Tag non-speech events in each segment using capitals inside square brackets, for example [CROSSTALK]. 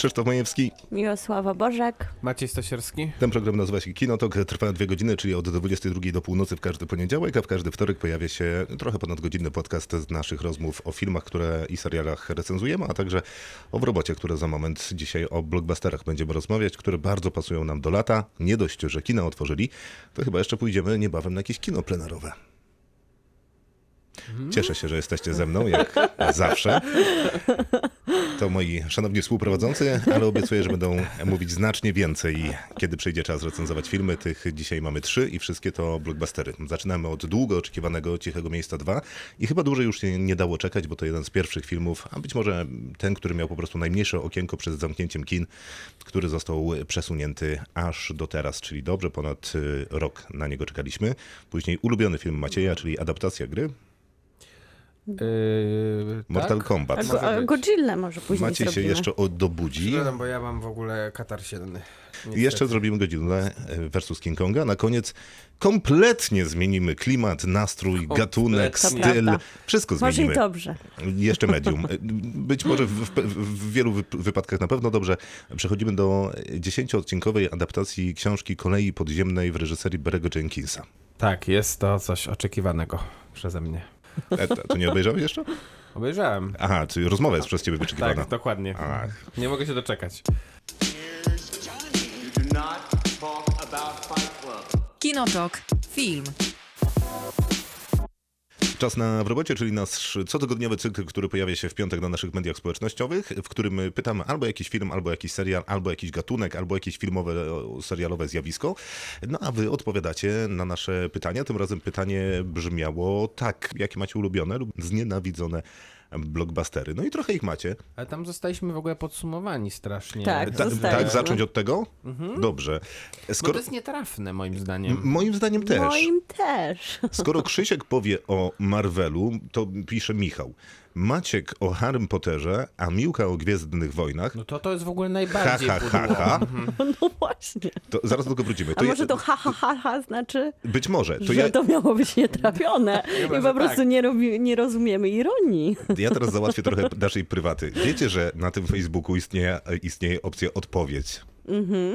Krzysztof Majewski. Miłosława Bożek. Maciej Stasierski? Ten program nazywa się Kinotok. Trwa dwie godziny, czyli od 22 do północy w każdy poniedziałek, a w każdy wtorek pojawia się trochę ponad godzinny podcast z naszych rozmów o filmach, które i serialach recenzujemy, a także o w robocie, które za moment dzisiaj o blockbusterach będziemy rozmawiać, które bardzo pasują nam do lata. Nie dość, że kina otworzyli, to chyba jeszcze pójdziemy niebawem na jakieś kino plenerowe. Cieszę się, że jesteście ze mną, jak [LAUGHS] zawsze. To moi szanowni współprowadzący, ale obiecuję, że będą mówić znacznie więcej, kiedy przyjdzie czas recenzować filmy. Tych dzisiaj mamy trzy i wszystkie to blockbustery. Zaczynamy od długo oczekiwanego Cichego Miejsca 2 i chyba dłużej już się nie dało czekać, bo to jeden z pierwszych filmów, a być może ten, który miał po prostu najmniejsze okienko przed zamknięciem kin, który został przesunięty aż do teraz, czyli dobrze ponad y, rok na niego czekaliśmy. Później ulubiony film Macieja, czyli adaptacja gry Yy, Mortal tak? Kombat. Go, a być. Godzilla może później Macie się zrobimy. jeszcze odobudzi. Przepraszam, bo ja mam w ogóle katar siedny. Jeszcze zrobimy godzinę e, versus King Konga. Na koniec kompletnie zmienimy klimat, nastrój, gatunek, To styl. prawda. Wszystko Może i zmienimy. dobrze. Jeszcze medium. E, Być może w, w, w wielu wyp- wypadkach na pewno dobrze. Przechodzimy do dziesięcioodcinkowej adaptacji książki Kolei Podziemnej w reżyserii Berego Jenkinsa. Tak, jest to coś oczekiwanego przeze mnie. E, to- To nie obejrzałeś jeszcze? Obejrzałem. Aha, czyli rozmowa jest przez ciebie wyczekiwana. Tak, dokładnie. Ach. Nie mogę się doczekać. Kinotok. Film. Czas na w robocie, czyli nasz cotygodniowy cykl, który pojawia się w piątek na naszych mediach społecznościowych, w którym pytamy albo jakiś film, albo jakiś serial, albo jakiś gatunek, albo jakieś filmowe, serialowe zjawisko. No a wy odpowiadacie na nasze pytania. Tym razem pytanie brzmiało tak, jakie macie ulubione lub znienawidzone blockbustery. No i trochę ich macie. Ale tam zostaliśmy w ogóle podsumowani strasznie. Tak. Ta, Zostajemy. tak, zacząć od tego? Mhm. Dobrze. Bo Skoro, to jest nietrafne moim zdaniem. M- moim zdaniem też. Moim też. Skoro Krzysiek powie o Marvelu, to pisze Michał. Maciek o Harrym Potterze, a Miłka o Gwiezdnych Wojnach. No to to jest w ogóle Ha, najbardziej ha, ha, pudło. ha. No właśnie. To zaraz do tego wrócimy. A ja- może to ha, ha, ha, ha znaczy, Być może. To że ja, to miało być nietrafione [LAUGHS] Chyba, i po prostu tak. nie, robi, nie rozumiemy ironii. ja teraz załatwię trochę naszej prywaty. Wiecie, że na tym Facebooku istnieje, istnieje opcja odpowiedź.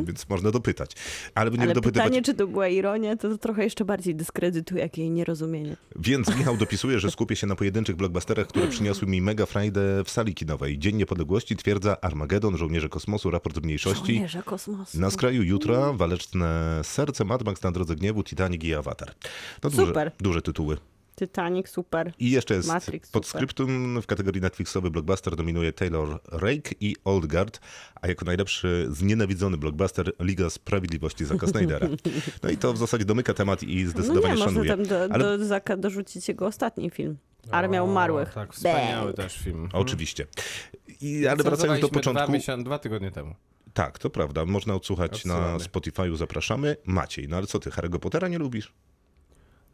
Więc można dopytać. Ale będziemy Ale dopytywać. pytanie, czy to była ironia, to trochę jeszcze bardziej dyskredytuje jak jej nierozumienie. Więc [LAUGHS] Michał dopisuje, że skupię się na pojedynczych blockbusterach, które przyniosły mi mega frajdę w sali kinowej. Dzień Niepodległości twierdza Armagedon, Żołnierze Kosmosu, Raport Mniejszości. Żołnierze kosmosu. Na skraju jutra, Waleczne Serce, Mad Max na Drodze Gniewu, Titanic i Avatar. No duże, Super. duże tytuły. Titanic, super. I jeszcze jest Matrix, pod skryptum w kategorii Netflixowy blockbuster dominuje Taylor Rake i Old Guard, a jako najlepszy znienawidzony blockbuster Liga Sprawiedliwości Zaka Snydera. [LAUGHS] No i to w zasadzie domyka temat i No zdecydowanie nie, można szanuję. tam do, Ale do Zaka dorzucić jego ostatni film. Armia O, Umarłych. Tak, wspaniały Bang. też film. Oczywiście. I, ale wracając do początku. Dwa, miesiąc, dwa tygodnie temu. Tak, to prawda. Można odsłuchać na. Spotify'u, zapraszamy. Maciej, no ale co ty, Harry'ego Pottera nie lubisz?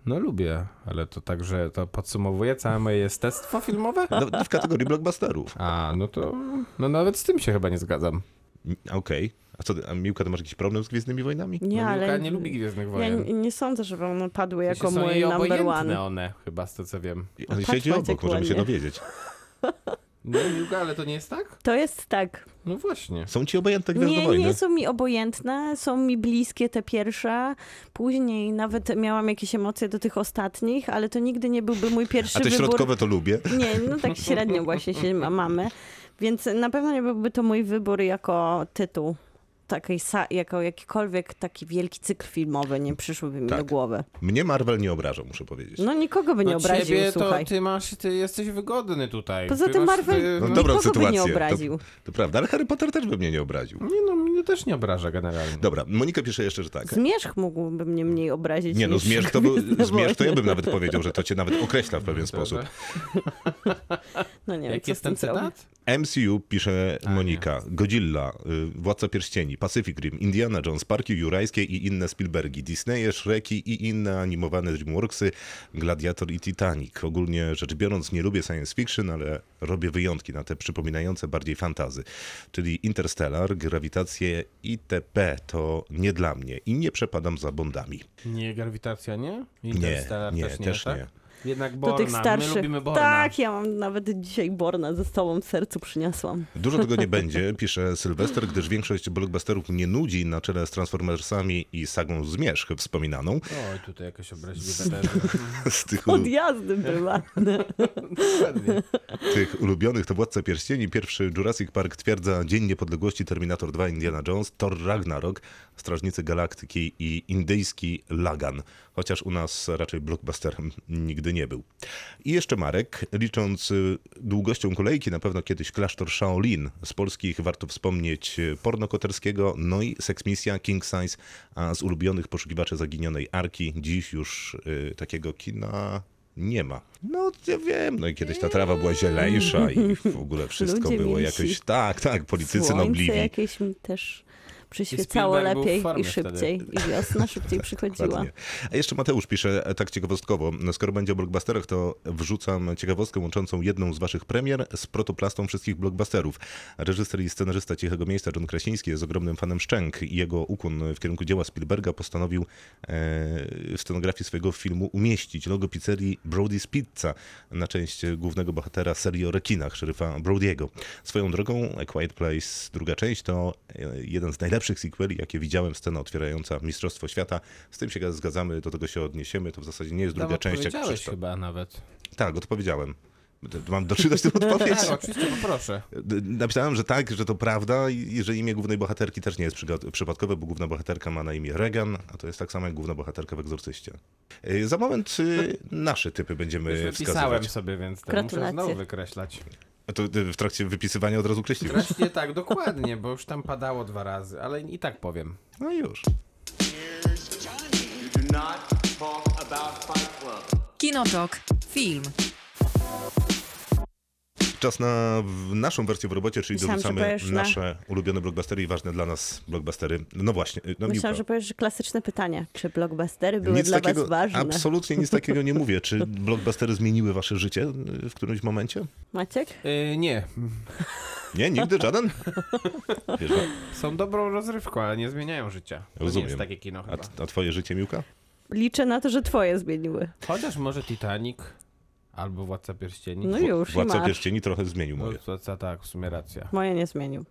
No lubię, ale to także to podsumowuje całe moje jestestwo filmowe? No, w kategorii blockbusterów. A, no to no nawet z tym się chyba nie zgadzam. Okej. A co, a Miłka, ty masz jakiś problem z Gwiezdnymi Wojnami? Nie, no, ale Miłka nie lubi Gwiezdnych ja Wojen. nie, nie sądzę, żeby one padły jako mój number one. one, chyba z to co wiem. On patrz, siedzi Maciek, obok, możemy się dowiedzieć. [LAUGHS] No Miłka, ale to nie jest tak? To jest tak. No właśnie. Są ci obojętne Gwiezdne Nie, Wojny? nie są mi obojętne, są mi bliskie te pierwsze. Później nawet miałam jakieś emocje do tych ostatnich, ale to nigdy nie byłby mój pierwszy A te wybór. środkowe to lubię. Nie, no tak średnio właśnie się ma- mamy. Więc na pewno nie byłby to mój wybór jako tytuł. Takiej, jako jakikolwiek taki wielki cykl filmowy nie przyszłyby mi Tak. do głowy. Mnie Marvel nie obrażał, muszę powiedzieć. No nikogo by nie no obraził, ciebie słuchaj. to ty masz, ty jesteś wygodny tutaj. Poza ty tym masz, Marvel Ty, No no, dobrą nikogo by sytuację. nie obraził. To, to prawda, ale Harry Potter też by mnie nie obraził. nie no, mnie też nie obraża generalnie. Dobra, Monika pisze jeszcze, że tak. Zmierzch mógłby mnie mniej obrazić Nie no, zmierzch to, był, [LAUGHS] zmierzch to ja bym nawet powiedział, że to cię nawet określa w pewien [LAUGHS] sposób. No nie wiem, Jaki co jest ten cytat? MCU pisze Monika, Godzilla, y, Władca Pierścieni, Pacific Rim, Indiana Jones, Parki Jurajskie i inne Spielbergi, Disneye, Shreki i inne animowane DreamWorksy, Gladiator i Titanic. Ogólnie rzecz biorąc nie lubię science fiction, ale robię wyjątki na te przypominające bardziej fantazy. Czyli Interstellar, Grawitację itp. to nie dla mnie i nie przepadam za Bondami. Nie, grawitacja nie? Nie, Interstellar nie, też nie, też tak? nie. Jednak Do Borna, tych my starszych. lubimy Borna. Tak, ja mam nawet dzisiaj Borna ze sobą w sercu przyniosłam. Dużo tego nie [LAUGHS] będzie, pisze Sylwester, gdyż większość blockbusterów mnie nudzi na czele z Transformersami i sagą Zmierzch wspominaną. Oj, tutaj jakieś obraźliwe też. [LAUGHS] Z tych, Odjazdy prywatne. [LAUGHS] Tych ulubionych to Władca Pierścieni, pierwszy Jurassic Park, Twierdza, Dzień Niepodległości, Terminator 2, Indiana Jones, Thor Ragnarok, Strażnicy Galaktyki i indyjski Lagan. Chociaż u nas raczej blockbusterem nigdy nie był. I jeszcze Marek, licząc y, długością kolejki, na pewno kiedyś klasztor Shaolin. Z polskich warto wspomnieć y, Porno Koterskiego, no i Seksmisja, King Size, a z ulubionych poszukiwaczy zaginionej Arki dziś już y, takiego kina nie ma. No ja wiem, no i kiedyś ta trawa była zielejsza i w ogóle wszystko Ludzie było milsi. jakoś... Tak, tak, politycy Słońce nobliwi. jakieś też przyświecało lepiej i szybciej. I wiosna szybciej [LAUGHS] przychodziła. Dokładnie. A jeszcze Mateusz pisze e, tak ciekawostkowo. No, Skoro będzie o blockbusterach, to wrzucam ciekawostkę łączącą jedną z waszych premier z protoplastą wszystkich blockbusterów. Reżyser i scenarzysta Cichego Miejsca John Krasiński jest ogromnym fanem Szczęk i jego ukłon w kierunku dzieła Spielberga postanowił e, w scenografii swojego filmu umieścić logo pizzerii Brody's Pizza na część głównego bohatera serii o rekinach, szeryfa Brody'ego. Swoją drogą A Quiet Place, druga część, to e, jeden z najlepszych sequeli, jakie widziałem, scena otwierająca Mistrzostwo Świata. Z tym się zgadzamy, do tego się odniesiemy. To w zasadzie nie jest druga Tam część, jak Krzysztof. chyba nawet. Tak, odpowiedziałem. Mam doczytać tę [LAUGHS] odpowiedź? Tak, oczywiście, poproszę. Napisałem, że tak, że to prawda i że imię głównej bohaterki też nie jest przypadkowe, bo główna bohaterka ma na imię Regan, a to jest tak samo jak główna bohaterka w Egzorcyście. Y, Za moment y, nasze typy będziemy Już wypisałem wskazywać. sobie, więc to muszę znowu wykreślać. A to y, w trakcie wypisywania od razu kreśliłeś. Właśnie tak, dokładnie, bo już tam padało dwa razy, ale i tak powiem. No i już. Kinotok. Film. Czas na naszą wersję w robocie, czyli Myślałam, dorzucamy na- nasze ulubione blockbustery i ważne dla nas blockbustery. No właśnie, y, no Myślałam, Miłka. że powiesz, że klasyczne pytanie. Czy blockbustery były Nic dla takiego, was ważne? absolutnie nic takiego nie mówię. Czy [LAUGHS] blockbustery zmieniły wasze życie w którymś momencie? Maciek? Yy, nie, Nie, nigdy żaden? [LAUGHS] Wiesz, no? są dobrą rozrywką, ale nie zmieniają życia. To nie Rozumiem. jest takie kino a, chyba. a twoje życie, Miłka? Liczę na to, że twoje zmieniły. Chociaż może Titanic albo Władca Pierścieni. No już, i Władca masz. Pierścieni trochę zmienił No, moje. Władca, tak, w sumie racja. Moje nie zmienił.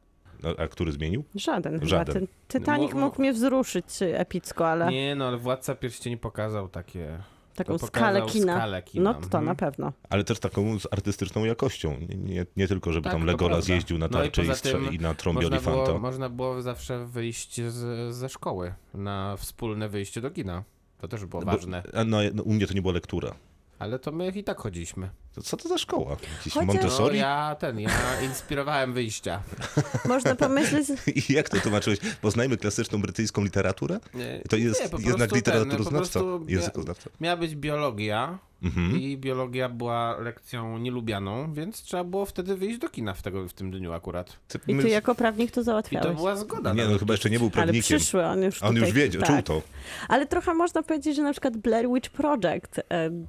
A, a który zmienił? Żaden. Żaden. Ten Titanic Mo- mo- mógł mnie wzruszyć y, epicko, ale Nie, no ale Władca Pierścieni pokazał takie... taką to skalę kina. skalę kina, No to mhm. na pewno. Ale też taką z artystyczną jakością. Nie, nie, nie tylko, żeby Tak, tam to Legolas jeździł na No i tarczy i, poza strze- i na trąbie Można olifanta. było, można było zawsze wyjść z, ze szkoły na wspólne wyjście do kina. To też było Bo- ważne. no, no, u mnie to nie była lektura. Ale to my i tak chodziliśmy. To co to za szkoła? Jakiś Chociaż- No Montessori? ja ten, ja inspirowałem wyjścia. [LAUGHS] Można pomyśleć, I jak to tłumaczyłeś? Poznajmy klasyczną brytyjską literaturę? To jest nie, jednak literaturoznawca, językoznawca. Miała być biologia Mhm. i biologia była lekcją nielubianą, więc trzeba było wtedy wyjść do kina w, tego, w tym dniu akurat. Ty, i ty jako prawnik to I załatwiałeś. to była zgoda. Nie, no to. chyba jeszcze nie był Ale prawnikiem. przyszły, on już On już wiedział, tak. czuł to. Ale trochę można powiedzieć, że na przykład Blair Witch Project,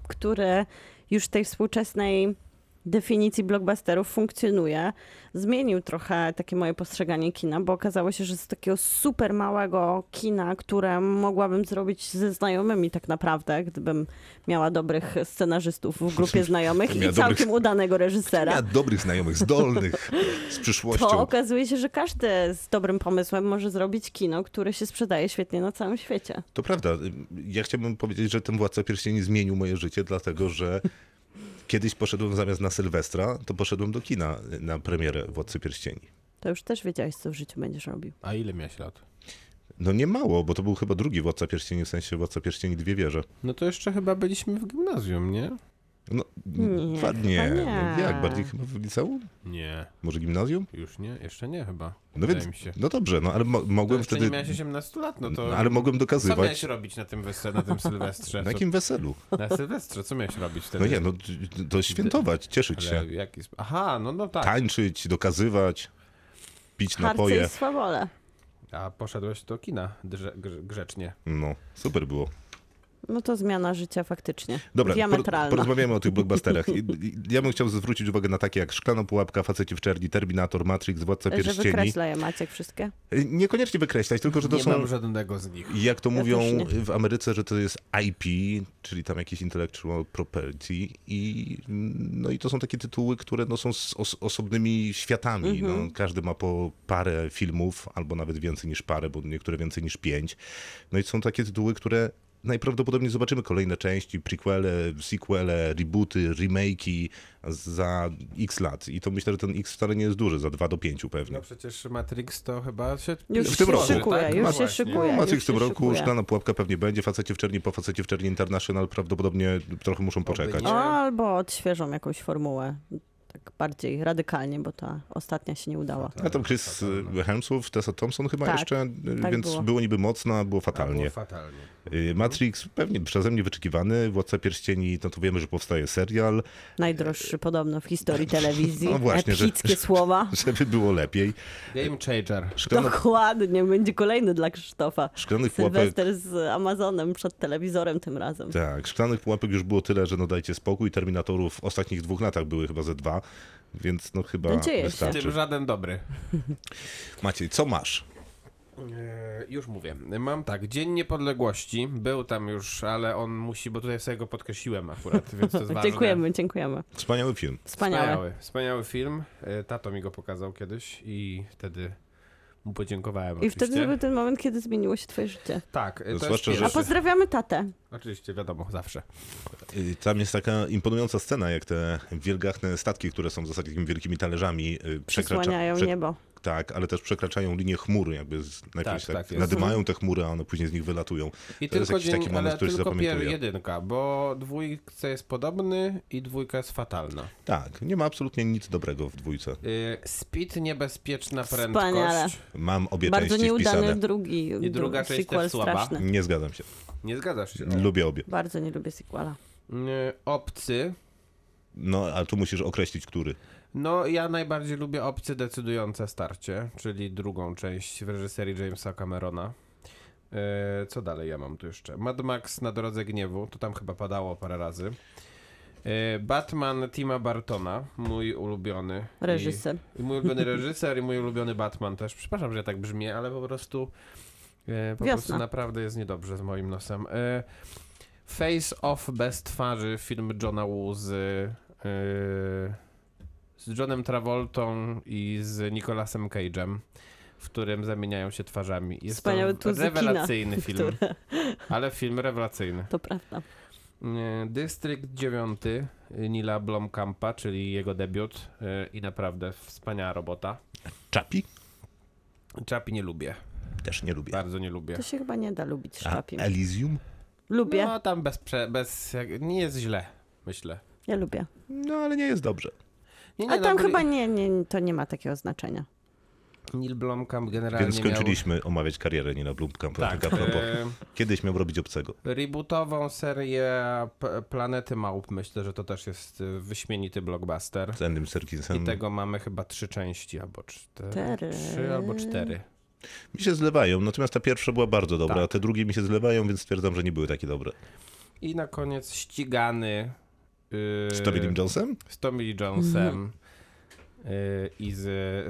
który już tej współczesnej definicji blockbusterów funkcjonuje, zmienił trochę takie moje postrzeganie kina, bo okazało się, że z takiego super małego kina, które mogłabym zrobić ze znajomymi tak naprawdę, gdybym miała dobrych scenarzystów w grupie [LAUGHS] znajomych i Miała całkiem dobrych- udanego reżysera. Miał dobrych znajomych, zdolnych, z przyszłością. To okazuje się, że każdy z dobrym pomysłem może zrobić kino, które się sprzedaje świetnie na całym świecie. To prawda. Ja chciałbym powiedzieć, że ten Władca Pierścieni zmienił moje życie, dlatego że kiedyś poszedłem zamiast na Sylwestra, to poszedłem do kina na premierę Władcy Pierścieni. To już też wiedziałeś, co w życiu będziesz robił. A ile miałeś lat? No nie mało, bo to był chyba drugi Władca Pierścieni, w sensie Władca Pierścieni Dwie Wieże. No to jeszcze chyba byliśmy w gimnazjum, nie? No, Nie, dwa- nie. No, jak? Bardziej chyba w liceum? Nie, Może gimnazjum? już nie, jeszcze nie chyba. No więc, mi się. no dobrze, no ale mo- To mogłem jeszcze wtedy... nie miałeś 18 lat, no to... No, ale mogłem Co dokazywać. miałeś robić na tym, wesel, na tym Sylwestrze? Na jakim weselu? Co, na Sylwestrze, co miałeś robić wtedy? No nie, no to świętować, cieszyć się. Ale jaki... sp- Aha, no no tak. Tańczyć, dokazywać, pić Harce napoje. i swawole. A poszedłeś do kina grze, grzecznie. No, super było. No to zmiana życia faktycznie. Dobra, por, Diametralna. porozmawiamy o tych blockbusterach. [LAUGHS] Ja bym chciał zwrócić uwagę na takie jak Szklana Pułapka, Faceci w czerni, Terminator, Matrix, Władca Że Pierścieni. wykreśla je Maciek wszystkie. Y, Niekoniecznie wykreślać, tylko że to Nie są... mam żadnego z nich. Jak to Ja mówią nie. w Ameryce, że to jest IP, czyli tam jakieś intellectual property i no i to są takie tytuły, które no, są z os osobnymi światami. No, każdy ma po parę filmów, albo nawet więcej niż parę, bo niektóre więcej niż pięć. No i są takie tytuły, które najprawdopodobniej zobaczymy kolejne części, prequele, sequele, rebooty, remake'i za x lat. I to myślę, że ten x wcale nie jest duży, za 2 do 5 pewnie. No przecież Matrix to chyba się Już W tym się roku. szykuje, tak? już No się szykuje. Matrix już w tym roku, szykuje. Szklana Pułapka pewnie będzie, Facecie w czerni po Facecie w czerni International prawdopodobnie trochę muszą poczekać. albo odświeżą jakąś formułę. Tak bardziej radykalnie, bo ta ostatnia się nie udała. A tam Chris y, Hemsworth, Tessa Thompson chyba Tak, jeszcze, y, tak więc było. było. niby mocno, a było A, było fatalnie. fatalnie. Y, Matrix pewnie przeze mnie wyczekiwany, Władca Pierścieni, no to wiemy, że powstaje serial, Najdroższy podobno w historii [LAUGHS] telewizji. No właśnie, że- Epickie słowa. [LAUGHS] żeby było lepiej. Game changer. Szklana, Dokładnie, będzie kolejny dla Krzysztofa. szklanych pułapek, Sylwester z Amazonem przed telewizorem tym razem. tak, szklanych pułapek już było tyle, że no dajcie spokój. Terminatorów w ostatnich dwóch latach były chyba ze dwa, więc no chyba No dzieje się. W wystarczy. tym żaden dobry. [LAUGHS] Maciej, co masz? E, już mówię. Mam tak, Dzień Niepodległości. Był tam już, ale on musi, bo tutaj sobie go podkreśliłem akurat, więc to jest [LAUGHS] ważne. Dziękujemy, dziękujemy. Wspaniały film. Wspaniałe. Wspaniały, wspaniały film. E, Tato mi go pokazał kiedyś i wtedy mu podziękowałem I oczywiście. wtedy był ten moment, kiedy zmieniło się twoje życie. Tak, e, to Zwłaszcza, jest że- A pozdrawiamy tatę. Oczywiście, wiadomo, zawsze. Y, Tam jest taka imponująca scena, jak te wielgachne statki, które są w zasadzie takimi wielkimi talerzami, y, przekracza, Przysłaniają prze- niebo. Tak, ale też przekraczają linię chmur, jakby z, najpierw Tak, tak, tak jest. nadymają te chmury, a one później z nich wylatują. I To jest jakiś dzień, taki moment, ale który się zapamiętuje. jedynka, bo dwójce jest podobny i dwójka jest fatalna. Tak, nie ma absolutnie nic dobrego w dwójce. Y, Speed niebezpieczna prędkość. Wspaniale. Mam obie Bardzo części nieudany wpisane. drugi I druga dru- część sequel też słaba. straszny. Nie zgadzam się. Nie zgadzasz się? Lubię obie. Bardzo nie lubię sequela. Y, obcy. No, ale tu musisz określić, który. No, ja najbardziej lubię Obcy decydujące starcie, czyli drugą część w reżyserii Jamesa Camerona. E, co dalej ja mam tu jeszcze? Mad Max na drodze gniewu, to tam chyba padało parę razy. E, Batman Tima Bartona, mój ulubiony. Reżyser. I, I mój ulubiony [LAUGHS] reżyser i mój ulubiony Batman też. Przepraszam, że ja tak brzmię, ale po prostu e, po Wiosna. prostu naprawdę jest niedobrze z moim nosem. Face Off bez twarzy, film Johna Woo z, z Johnem Travoltą i z Nicolasem Cage'em, w którym zamieniają się twarzami. Jest Wspaniały to tuzy kina, rewelacyjny film, [LAUGHS] które- ale film rewelacyjny. To prawda. Dystrykt 9 Nila Blomkampa, czyli jego debiut e, i naprawdę wspaniała robota. Czapi? Chapi nie lubię, Też nie lubię. bardzo nie lubię. To się chyba nie da lubić A szapim. Elysium? Lubię, No tam bez, prze, bez nie jest źle, myślę. ja lubię. No, ale nie jest dobrze. Nie, A no, tam Bli- chyba nie, nie, to nie ma takiego znaczenia. Neil Blomkamp generalnie Więc skończyliśmy omawiać karierę Nina Blomkampa. miał... Tak, Tak, a e, Kiedyś miał robić obcego. rebootową serię Planety Małp, myślę, że to też jest e, wyśmienity blockbuster. Z Endym Serkinsem. I tego mamy chyba trzy części, albo cztery. Cztery. Trzy albo cztery. Mi się zlewają, natomiast ta pierwsza była bardzo dobra, Tak. a te drugie mi się zlewają, więc stwierdzam, że nie były takie dobre. I na koniec ścigany. Yy, Z Tommy Lee Jonesem? z Tommy Lee Jonesem yy, i z,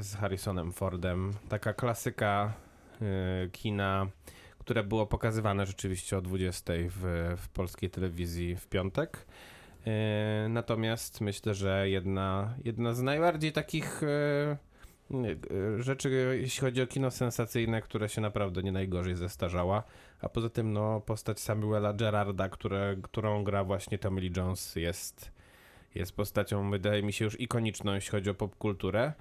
z Harrisonem Fordem. Taka klasyka yy, kina, które było pokazywane rzeczywiście o 20 w, w polskiej telewizji w piątek. Yy, natomiast myślę, że jedna, jedna z najbardziej takich yy, yy, rzeczy, jeśli chodzi o kino sensacyjne, które się naprawdę nie najgorzej zestarzała. A poza tym, no, postać Samuela Gerarda, które, którą gra właśnie Tommy Lee Jones, jest, jest postacią, wydaje mi się, już ikoniczną, jeśli chodzi o popkulturę.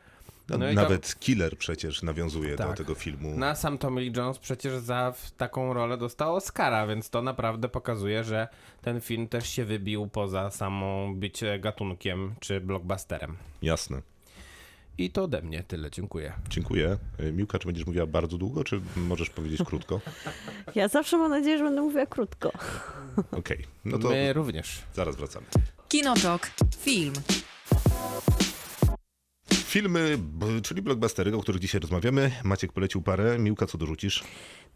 No, No i tam- nawet Killer przecież nawiązuje do Tak. tego filmu. Na sam Tommy Lee Jones przecież za taką rolę dostał Oscara, więc to naprawdę pokazuje, że ten film też się wybił poza samą bycie gatunkiem czy blockbusterem. Jasne. I to ode mnie tyle, dziękuję. Dziękuję. Y, Miłka, czy będziesz mówiła bardzo długo, czy możesz powiedzieć krótko? [LAUGHS] Ja zawsze mam nadzieję, że będę mówiła krótko. Okej, no to My również. zaraz wracamy. Kinotok. Film. Filmy, czyli blockbustery, o których dzisiaj rozmawiamy. Maciek polecił parę. Miłka, co dorzucisz?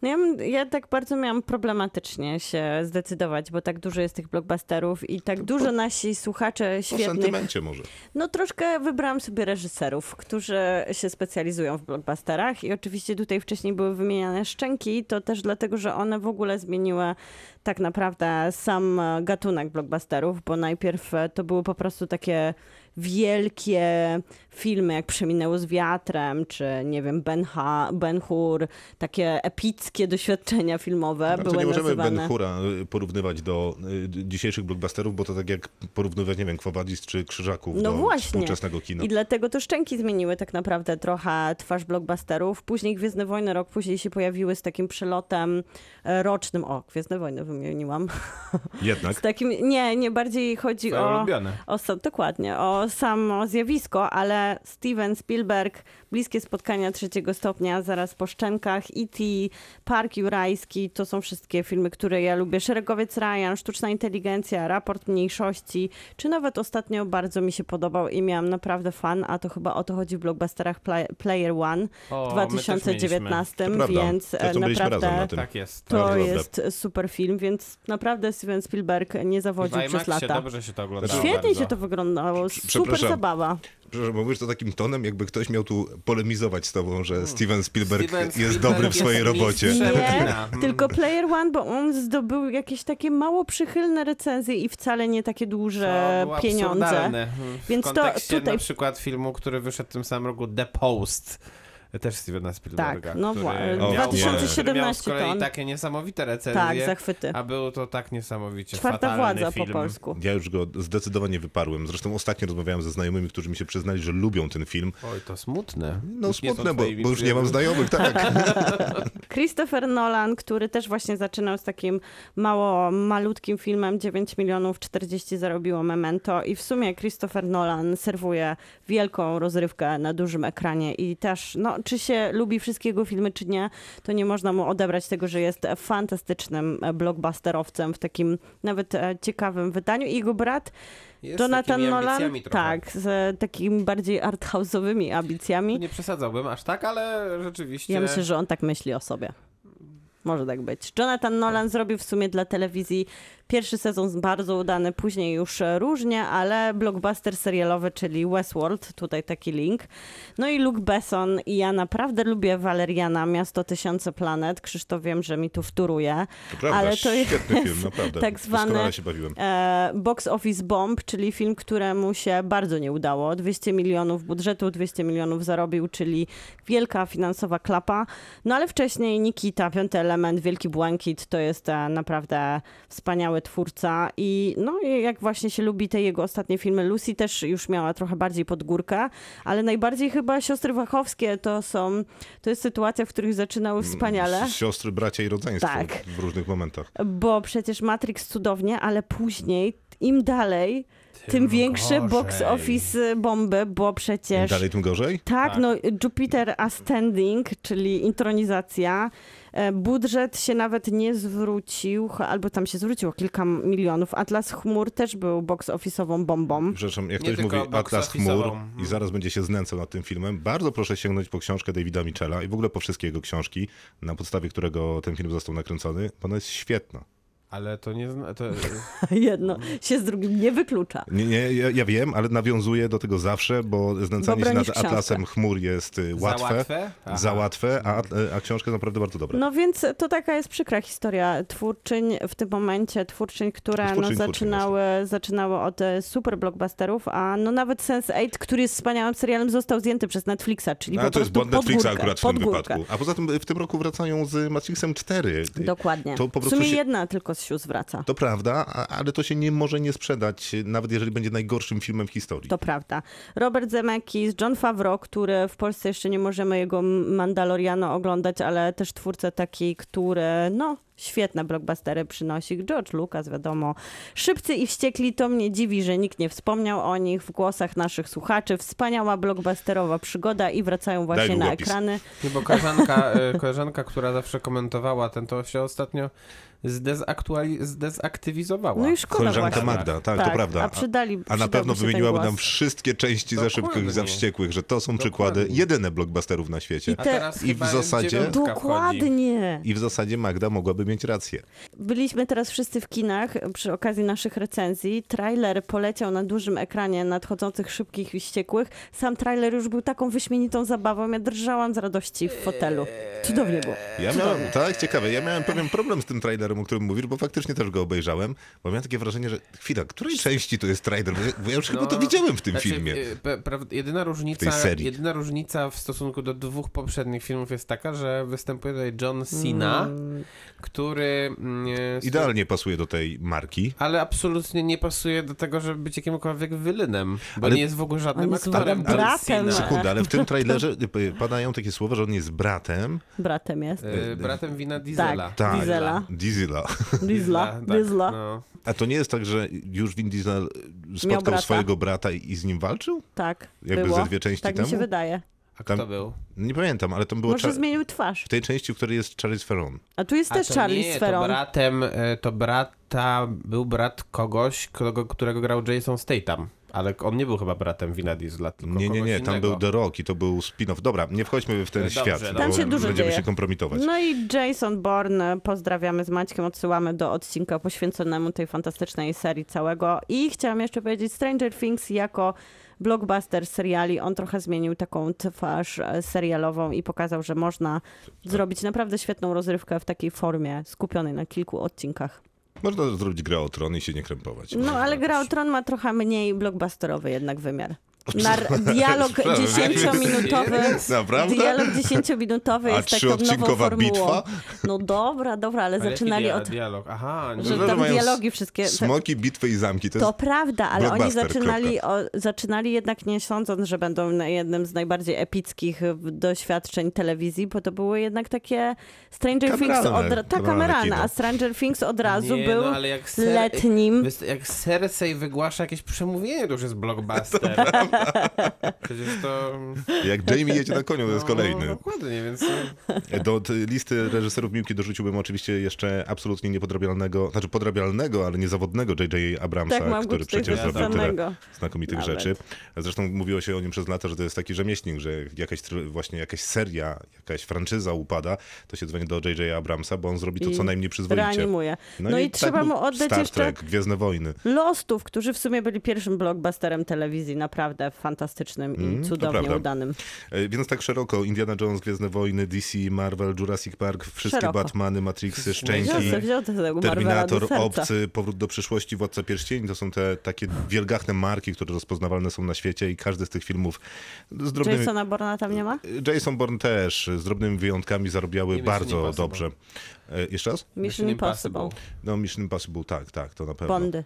No ja, ja tak bardzo miałam problematycznie się zdecydować, bo tak dużo jest tych blockbusterów i tak dużo nasi słuchacze świetnych sentymencie może. No troszkę wybrałam sobie reżyserów, którzy się specjalizują w blockbusterach i oczywiście tutaj wcześniej były wymieniane Szczęki, to też dlatego, że one w ogóle zmieniły tak naprawdę sam gatunek blockbusterów, bo najpierw e, to były po prostu takie wielkie filmy, jak Przeminęło z wiatrem, czy nie wiem, Ben, ha, ben Hur, takie epickie doświadczenia filmowe Znaczy, były nie możemy nazywane. Ben Hura y, porównywać do y, dzisiejszych blockbusterów, bo to tak jak porównywać, nie wiem, Kwowadis czy Krzyżaków No do właśnie. współczesnego kina. I dlatego to szczęki zmieniły tak naprawdę trochę twarz blockbusterów. Później Gwiezdne Wojny rok później się pojawiły z takim przelotem e, rocznym. O, Gwiezdne Wojny wymieniłam. Jednak [LAUGHS] Z takim, nie, nie bardziej chodzi Twoje o, ulubione. o, dokładnie, o samo zjawisko, ale Steven Spielberg, Bliskie Spotkania Trzeciego Stopnia, zaraz po Szczękach, E.T., Park Jurajski, to są wszystkie filmy, które ja lubię. Szeregowiec Ryan, Sztuczna Inteligencja, Raport Mniejszości, czy nawet ostatnio bardzo mi się podobał i miałam naprawdę fan, a to chyba o to chodzi w blockbusterach Play, Player One O, w my też 2019, To prawda. więc na naprawdę tym. Tak jest. to jest super film, więc naprawdę Steven Spielberg nie zawodził przez lata. dobrze się to oglądało. Świetnie bardzo. się to wyglądało, super zabawa. Przepraszam, bo mówisz to takim tonem, jakby ktoś miał tu polemizować z tobą, że Steven Spielberg Steven jest Spielberg dobry w jest swojej robocie. Nie, [LAUGHS] [LAUGHS] tylko Player One, bo on zdobył jakieś takie mało przychylne recenzje i wcale nie takie duże pieniądze. W Więc to tutaj- na przykład filmu, który wyszedł w tym samym roku, The Post. Też Stevena Spielberga. Tak, no który wła- miał, 2017 który miał z to kolei on- takie niesamowite recenzje. Tak, zachwyty. A był to tak niesamowicie Czwarta fatalny władza film. po polsku. Ja już go zdecydowanie wyparłem. Zresztą ostatnio rozmawiałem ze znajomymi, którzy mi się przyznali, że lubią ten film. Oj, to smutne. No są smutne, bo, bo już nie mam znajomych, tak. [LAUGHS] Christopher Nolan, który też właśnie zaczynał z takim mało malutkim filmem, 9 milionów 40 zarobiło Memento i w sumie Christopher Nolan serwuje wielką rozrywkę na dużym ekranie i też, no, czy się lubi wszystkie jego filmy, czy nie, to nie można mu odebrać tego, że jest fantastycznym e, blockbusterowcem w takim nawet e, ciekawym wydaniu i jego brat Jest Jonathan Nolan, tak, z takimi bardziej arthouse'owymi ambicjami. Nie przesadzałbym aż tak, ale rzeczywiście... Ja myślę, że on tak myśli o sobie. Może tak być. Jonathan Nolan zrobił w sumie dla telewizji pierwszy sezon bardzo udany, później już różnie, ale blockbuster serialowy, czyli Westworld, tutaj taki link. No i Luke Besson i ja naprawdę lubię Valeriana, Miasto Tysiące Planet. Krzysztof wiem, że mi tu wtóruje. To prawda, Ale to jest film, naprawdę. tak zwany- się bawiłem. E, Box Office Bomb, czyli film, któremu się bardzo nie udało. 200 milionów budżetu, 200 milionów zarobił, czyli wielka finansowa klapa. No ale wcześniej Nikita, Piąty Element, Wielki Błękit, to jest e, naprawdę wspaniały twórca i no jak właśnie się lubi te jego ostatnie filmy, Lucy też już miała trochę bardziej pod górkę, ale najbardziej chyba Siostry Wachowskie to są, to jest sytuacja, w których zaczynały wspaniale. Siostry, bracia i rodzeństwo Tak. w różnych momentach. Bo przecież Matrix cudownie, ale później im dalej, tym, Tym większe gorzej. box office bomby, bo Im przecież dalej, tym gorzej? tak, Tak. no Jupiter Ascending, czyli intronizacja, e, budżet się nawet nie zwrócił, albo tam się zwróciło kilka milionów. Atlas Chmur też był box office'ową bombą. Przepraszam, jak Nie ktoś mówi Atlas. Chmur i zaraz będzie się znęcał nad tym filmem, bardzo proszę sięgnąć po książkę Davida Mitchella i w ogóle po wszystkie jego książki, na podstawie którego ten film został nakręcony, bo ona jest świetna. Ale to nie... zna- To... [LAUGHS] Jedno się z drugim nie wyklucza. Nie, nie, ja, ja wiem, ale nawiązuję do tego zawsze, bo znęcanie Bo się nad książkę. Atlasem Chmur jest y, Za łatwe, łatwe? Aha. za łatwe, a, a książka jest naprawdę bardzo dobra. No więc to taka jest przykra historia twórczyń w tym momencie, twórczyń, które Twórczyń, no, twórczyń, zaczynały, zaczynały od e, super blockbusterów, a no nawet Sense8, który jest wspaniałym serialem, został zdjęty przez Netflixa, czyli No, po ale to jest błąd Netflixa górkę, akurat w tym górkę. wypadku. A poza tym y, w tym roku wracają z Matrixem 4. Dokładnie. To po w prostu sumie się- jedna tylko z sił zwraca. To prawda, ale to się nie może nie sprzedać, nawet jeżeli będzie najgorszym filmem w historii. To prawda. Robert Zemeckis, John Favreau, który w Polsce jeszcze nie możemy jego Mandaloriano oglądać, ale też twórca taki, który no, świetne blockbustery przynosi. George Lucas, wiadomo. Szybcy i wściekli to mnie dziwi, że nikt nie wspomniał o nich w głosach naszych słuchaczy. Wspaniała blockbusterowa przygoda i wracają właśnie na ekrany. Nie, bo koleżanka, e, [LAUGHS] koleżanka, która zawsze komentowała ten, to się ostatnio zdezaktuali- zdezaktywizowała. No i szkoda Koleżanka właśnie. Magda, tak, to prawda. A, przydali, A na pewno wymieniłaby nam wszystkie części za Dokładnie. szybkich, za wściekłych, że to są przykłady Dokładnie. jedyne blockbusterów na świecie. I te- teraz I w zasadzie- wchodzi. Dokładnie. I w zasadzie Magda mogłaby mieć rację. Byliśmy teraz wszyscy w kinach przy okazji naszych recenzji. Trailer poleciał na dużym ekranie nadchodzących szybkich i wściekłych. Sam trailer już był taką wyśmienitą zabawą. Ja drżałam z radości w fotelu. Cudownie było. Ja miałem, tak, ciekawe, ja miałem pewien problem z tym trailerem, o którym mówisz, bo faktycznie też go obejrzałem, bo miałem takie wrażenie, że chwila, której części to jest trailer? Bo ja, bo ja już chyba to widziałem w tym znaczy, filmie. y, jedyna, różnica, jedyna różnica w stosunku do dwóch poprzednich filmów jest taka, że występuje tutaj John Cena, Mm. Który... mm, jest- Idealnie pasuje do tej marki. Ale absolutnie nie pasuje do tego, żeby być jakimkolwiek wylynem, bo Ale- nie jest w ogóle żadnym On jest w aktorem. John bratem. Cena. Sekunda, ale w tym trailerze [LAUGHS] padają takie słowa, że on jest bratem. Bratem jest. Y, bratem Wina Diesela. Tak, Diesela. Diesela. [LAUGHS] Diesla. tak, Diesla. No. A to nie jest tak, że już Vin Diesel spotkał brata. swojego brata i, i z nim walczył? Tak, Jakby było. ze dwie części tak temu? mi się wydaje. A kto Tam- był? Nie pamiętam, ale tam było Może zmienił twarz. w tej części, w której jest Charlize Theron. A tu jest A też Charlie nie, Sferon. To bratem, y, to brata, był brat kogoś, którego, którego grał Jason Statham. Ale on nie był chyba bratem Wina Diesela, tylko Nie, nie, nie, tam innego. był The Rock i to był spin-off. Dobra, nie wchodźmy w ten Dobrze, świat. Tam się dużo Będziemy dzieje. się kompromitować. No i Jason Bourne, pozdrawiamy z Maćkiem, odsyłamy do odcinka poświęconemu tej fantastycznej serii całego. I chciałam jeszcze powiedzieć, Stranger Things jako blockbuster seriali, on trochę zmienił taką twarz e, serialową i pokazał, że można zrobić naprawdę świetną rozrywkę w takiej formie, skupionej na kilku odcinkach. Można zrobić grę o tron i się nie krępować. No ale Gra o Tron ma trochę mniej blockbusterowy jednak wymiar. Nar- dialog dziesięciominutowy. [LAUGHS] Naprawdę? Dialog dziesięciominutowy jest taką nową formułą. bitwa? No dobra, dobra, ale, Ale zaczynali dia- od... dialog. Aha, nie. Że tam dialogi wszystkie... Smoki, bitwy i zamki. To, To jest... prawda, ale oni zaczynali, o, zaczynali jednak nie sądząc, że będą na jednym z najbardziej epickich doświadczeń telewizji, bo to były jednak takie Stranger Things od ta kameralne kino. a Stranger Things od razu nie, był no, ale jak ser... letnim. Jak Cersei wygłasza jakieś przemówienie, to już jest blockbuster. Przecież to... Jak Jamie jedzie na koniu, to jest No, kolejny. dokładnie, więc... Do listy reżyserów Miłki dorzuciłbym oczywiście jeszcze absolutnie niepodrabialnego, znaczy podrabialnego, ale niezawodnego J.J. Abramsa, Tak, który przecież zrobił tyle znakomitych Nawet. rzeczy. Zresztą mówiło się o nim przez lata, że to jest taki rzemieślnik, że jakaś właśnie jakaś seria, jakaś franczyza upada, to się dzwoni do J.J. Abramsa, bo on zrobi to I co najmniej przyzwoicie. Reanimuje. No, i, tak trzeba mu oddać Star jeszcze Trek, Gwiezdne Wojny. Lostów, którzy w sumie byli pierwszym blockbusterem telewizji, naprawdę fantastycznym Mm, i cudownie udanym. E, Więc tak szeroko, Indiana Jones, Gwiezdne Wojny, DC, Marvel, Jurassic Park, wszystkie Szeroko. Batmany, Matrixy, Wziął Szczęki. wziął Terminator, do. Obcy, Powrót do przyszłości, Władca Pierścieni to są te takie wielgachne marki, które rozpoznawalne są na świecie i każdy z tych filmów z drobnymi... Jasona Borna tam nie ma? Jason Bourne też, z drobnymi wyjątkami zarobiały bardzo Impossible. dobrze. E, jeszcze raz? Mission Impossible. No Mission Impossible, tak, tak, to na pewno. Bondy.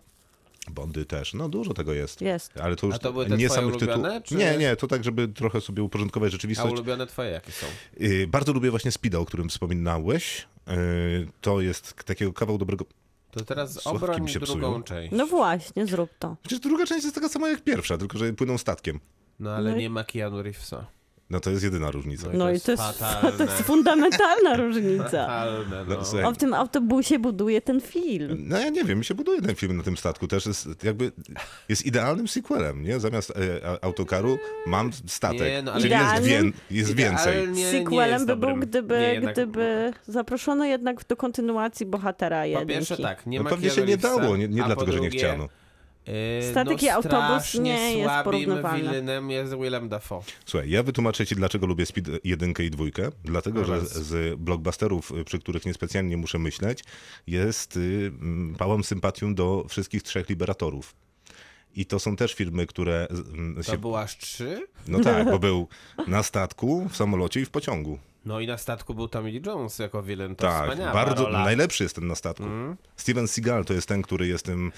Bondy też, no dużo tego jest. Jest. Ale to już A to były te nie twoje samych ulubione, czy- Nie, nie, to tak, żeby trochę sobie uporządkować A rzeczywistość. ulubione twoje jakie są? Y, Bardzo lubię właśnie Speeda, o którym wspominałeś. Y, To jest takiego kawał dobrego... To teraz Słuchawki obroń mi się drugą psują. część. No właśnie, zrób to. Przecież druga część jest taka sama jak pierwsza, tylko że płyną statkiem. No ale No i- nie ma Keanu Reevesa. No to jest jedyna różnica. No i No to i jest to jest, fatalne. to jest fundamentalna różnica. Fatalne, No, no. słuchaj, O w tym autobusie buduje ten film. No ja nie wiem, mi się buduje ten film na tym statku też jest jakby jest idealnym sequelem, nie? Zamiast e, autokaru mam statek, Nie, no, ale czyli jest, wię- jest więcej. Sequelem by był, gdyby, Nie, jednak- gdyby zaproszono jednak do kontynuacji bohatera Po jedynki. pierwsze tak, nie No ma pewnie się nie dało, nie, nie dlatego, po że nie drugie, chciano. Yy, Statek no, i autobus nie jest słabym porównywalny. villainem jest Willem Dafoe. Słuchaj, ja wytłumaczę ci, dlaczego lubię Speed 1 i 2. Dlatego, że z blockbusterów, y, przy których niespecjalnie muszę myśleć, jest y, pałam sympatią do wszystkich trzech liberatorów. I to są też filmy, które mm, To się... było aż trzy? No tak, bo był na statku, w samolocie i w pociągu. No i na statku był Tommy Lee Jones jako wielen, to Tak, bardzo rola. najlepszy jest ten na statku. Steven Seagal to jest ten, który jest tym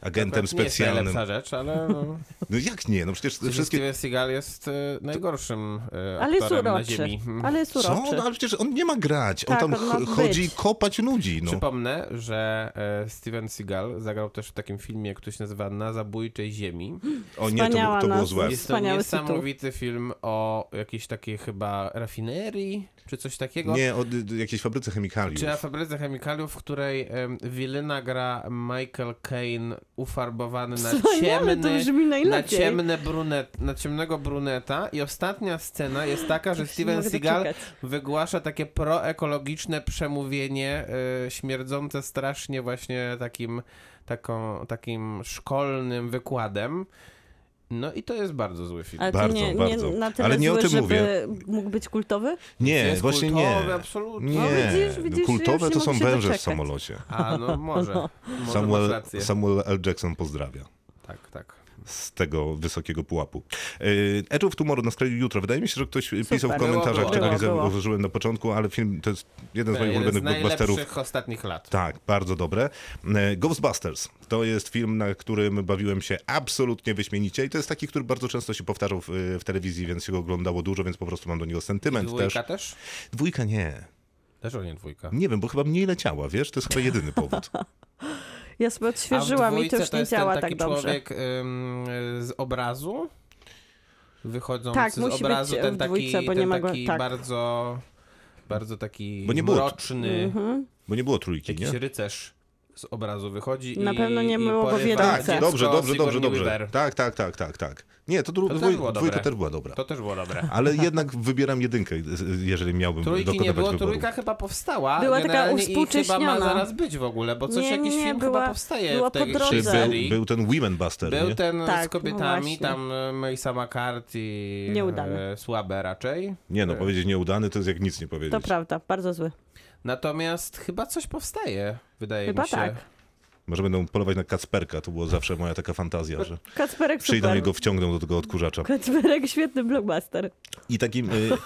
agentem Akurat nie jest specjalnym. najlepsza rzecz, ale no, [LAUGHS] No jak nie? No przecież wszystkie... wszystkie Steven Seagal jest e, najgorszym e, Ale jest aktorem na ziemi. Ale jest Co? uroczy. No, ale przecież on nie ma grać. Tak, on tam on chodzi być. kopać ludzi. No. Przypomnę, że e, Steven Seagal zagrał też w takim filmie, który się nazywa Na zabójczej ziemi. O nie, to, to było złe. Jest to niesamowity film o jakiejś takiej chyba rafinerii, czy coś takiego. Nie, o jakiejś fabryce chemikaliów. Czy na fabryce chemikaliów, w której em, Wilyna gra Michael Caine ufarbowany na [LAUGHS] Wspaniale, to ciemny, na, ciemne brunet, na ciemnego bruneta i ostatnia scena jest taka, że Steven Seagal wygłasza takie proekologiczne przemówienie y, śmierdzące strasznie właśnie takim, taką, takim szkolnym wykładem. No i to jest bardzo zły film. Ale Bardzo, nie, bardzo. nie na tyle Ale nie o zły, tym żeby mówię. mógł być kultowy? Nie, jest właśnie kultowy, nie. absolutnie. Nie, No widzisz, widzisz, ja kultowe to są węże w samolocie. A, no może. może masz Samuel. Samuel L. Jackson pozdrawia Tak, tak. Z tego wysokiego pułapu. Yy, Edge of Tomorrow na skraju jutra. Wydaje mi się, że ktoś pisał w komentarzach, było. czego nie zauważyłem na początku, ale film to jest jeden z moich Jeden z ulubionych blockbusterów. najlepszych ostatnich lat. Tak, bardzo dobre. E, Ghostbusters to jest film, na którym bawiłem się absolutnie wyśmienicie i to jest taki, który bardzo często się powtarzał w, w telewizji, więc się go oglądało dużo, więc po prostu mam do niego sentyment Dwójka też. też? Dwójka nie. Też o nie dwójka. Nie wiem, bo chyba mniej leciała, wiesz? To jest chyba jedyny powód. [LAUGHS] Ja sobie odświeżyłam i to już nie jest działa ten taki tak dobrze. człowiek ym, z obrazu? Wychodzący Tak, z musi obrazu, być ten taki, dwójce, bo ten nie ma go- tak. bardzo, bardzo taki Bo nie było- mroczny, Mhm. Bo nie było trójki, jakiś nie? rycerz z obrazu wychodzi Na i pewno nie wie Tak, Ręce. dziecko dobrze, dobrze, dobrze, dobrze. Weaver. Tak, tak, tak, tak, tak. Nie, to, dru- To też dwój, było dwójka też była dobra. To też było dobre. [LAUGHS] Ale jednak wybieram jedynkę, jeżeli miałbym Trójki nie dokonywać było, wyboru. trójka chyba powstała. Była taka generalnie i chyba ma zaraz być w ogóle, bo coś Nie, jakiś nie, film była- chyba powstaje była w tej po Czy drodze. serii. był, był ten Women Buster, Był nie? ten Tak, z no kobietami, właśnie. tam e, Melissa McCarthy. Nieudany. E, słabe raczej. Nie no, powiedzieć nieudany to jest jak nic nie powiedzieć. To prawda, bardzo zły. Natomiast chyba coś powstaje, wydaje Chyba mi się. tak. Może będą polować na Kacperka, to było zawsze moja taka fantazja, że Kacperek przyjdą super. i go wciągną do tego odkurzacza. Kacperek świetny blockbuster. I takim... Y, [LAUGHS]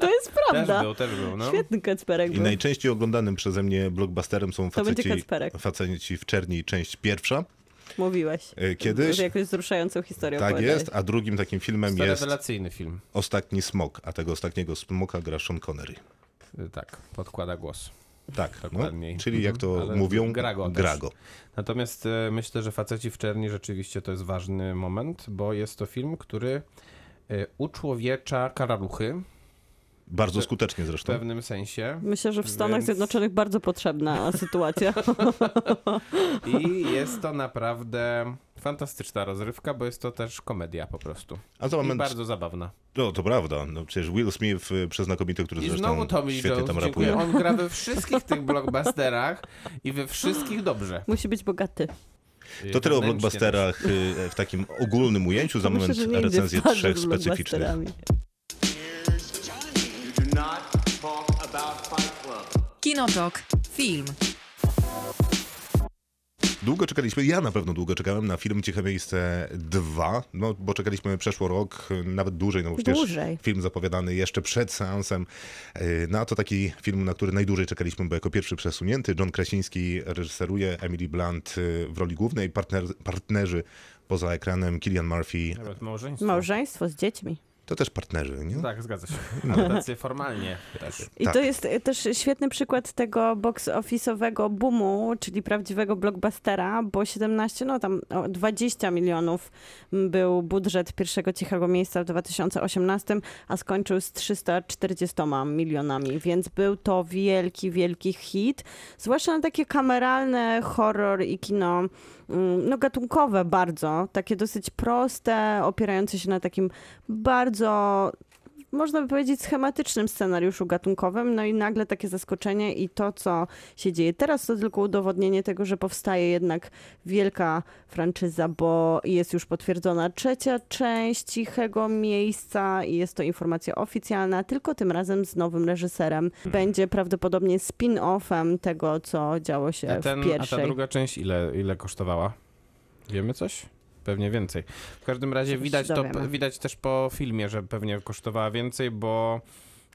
To jest Też prawda. był, też był, no. Świetny Kacperek I był. najczęściej oglądanym przeze mnie blockbusterem są faceci, faceci w czerni, część pierwsza. Mówiłeś. y, Kiedyś. Jakąś wzruszającą historię Tak jest, a drugim takim filmem jest rewelacyjny film. Ostatni Smok, a tego ostatniego smoka gra Sean Connery. Y, Tak, podkłada głos. Tak, no, Dokładniej. czyli jak to Mhm, ale mówią, gra go też. Grago. Natomiast e, myślę, że Faceci w Czerni rzeczywiście to jest ważny moment, bo jest to film, który e, uczłowiecza karaluchy Bardzo skutecznie w zresztą. pewnym sensie Myślę, że w Stanach Więc- Zjednoczonych bardzo potrzebna sytuacja. [LAUGHS] i jest to naprawdę fantastyczna rozrywka, bo jest to też komedia po prostu. A za I moment, bardzo zabawna. no to prawda, no przecież Will Smith y, przeznakomity, który I zresztą znowu Tommy świetnie Jones, tam dziękuję. rapuje. On gra we [LAUGHS] wszystkich tych blockbusterach i we wszystkich dobrze. Musi być bogaty. To tyle o blockbusterach y, w takim ogólnym ujęciu, za moment recenzję w trzech specyficznych. Kinotok. Film. Długo czekaliśmy, ja na pewno długo czekałem na film Ciche Miejsce 2, no bo czekaliśmy przeszło rok, nawet dłużej, no bo przecież Dłużej. film zapowiadany jeszcze przed seansem. Yy, No a to taki film, na który najdłużej czekaliśmy, bo jako pierwszy przesunięty. John Krasiński reżyseruje, Emily Blunt yy, w roli głównej, partner, partnerzy poza ekranem, Killian Murphy, Nawet małżeństwo. Małżeństwo z dziećmi. To też partnerzy, nie? Tak, zgadza się. Ale tacy formalnie też. I Tak. to jest też świetny przykład tego box office'owego boomu, czyli prawdziwego blockbustera, bo 17, no tam o, 20 milionów był budżet pierwszego cichego miejsca w 2018, a skończył z 340 milionami, więc był to wielki, wielki hit. Zwłaszcza na takie kameralne horror i kino no, gatunkowe bardzo, takie dosyć proste, opierające się na takim bardzo można by powiedzieć, schematycznym scenariuszu gatunkowym, no i nagle takie zaskoczenie i to, co się dzieje teraz, to tylko udowodnienie tego, że powstaje jednak wielka franczyza, bo jest już potwierdzona trzecia część Cichego Miejsca i jest to informacja oficjalna, tylko tym razem z nowym reżyserem. Będzie prawdopodobnie spin-offem tego, co działo się ten, w a ta pierwszej. druga część ile, ile kosztowała? Wiemy coś? Pewnie więcej. W każdym razie widać, to, widać też po filmie, że pewnie kosztowała więcej, bo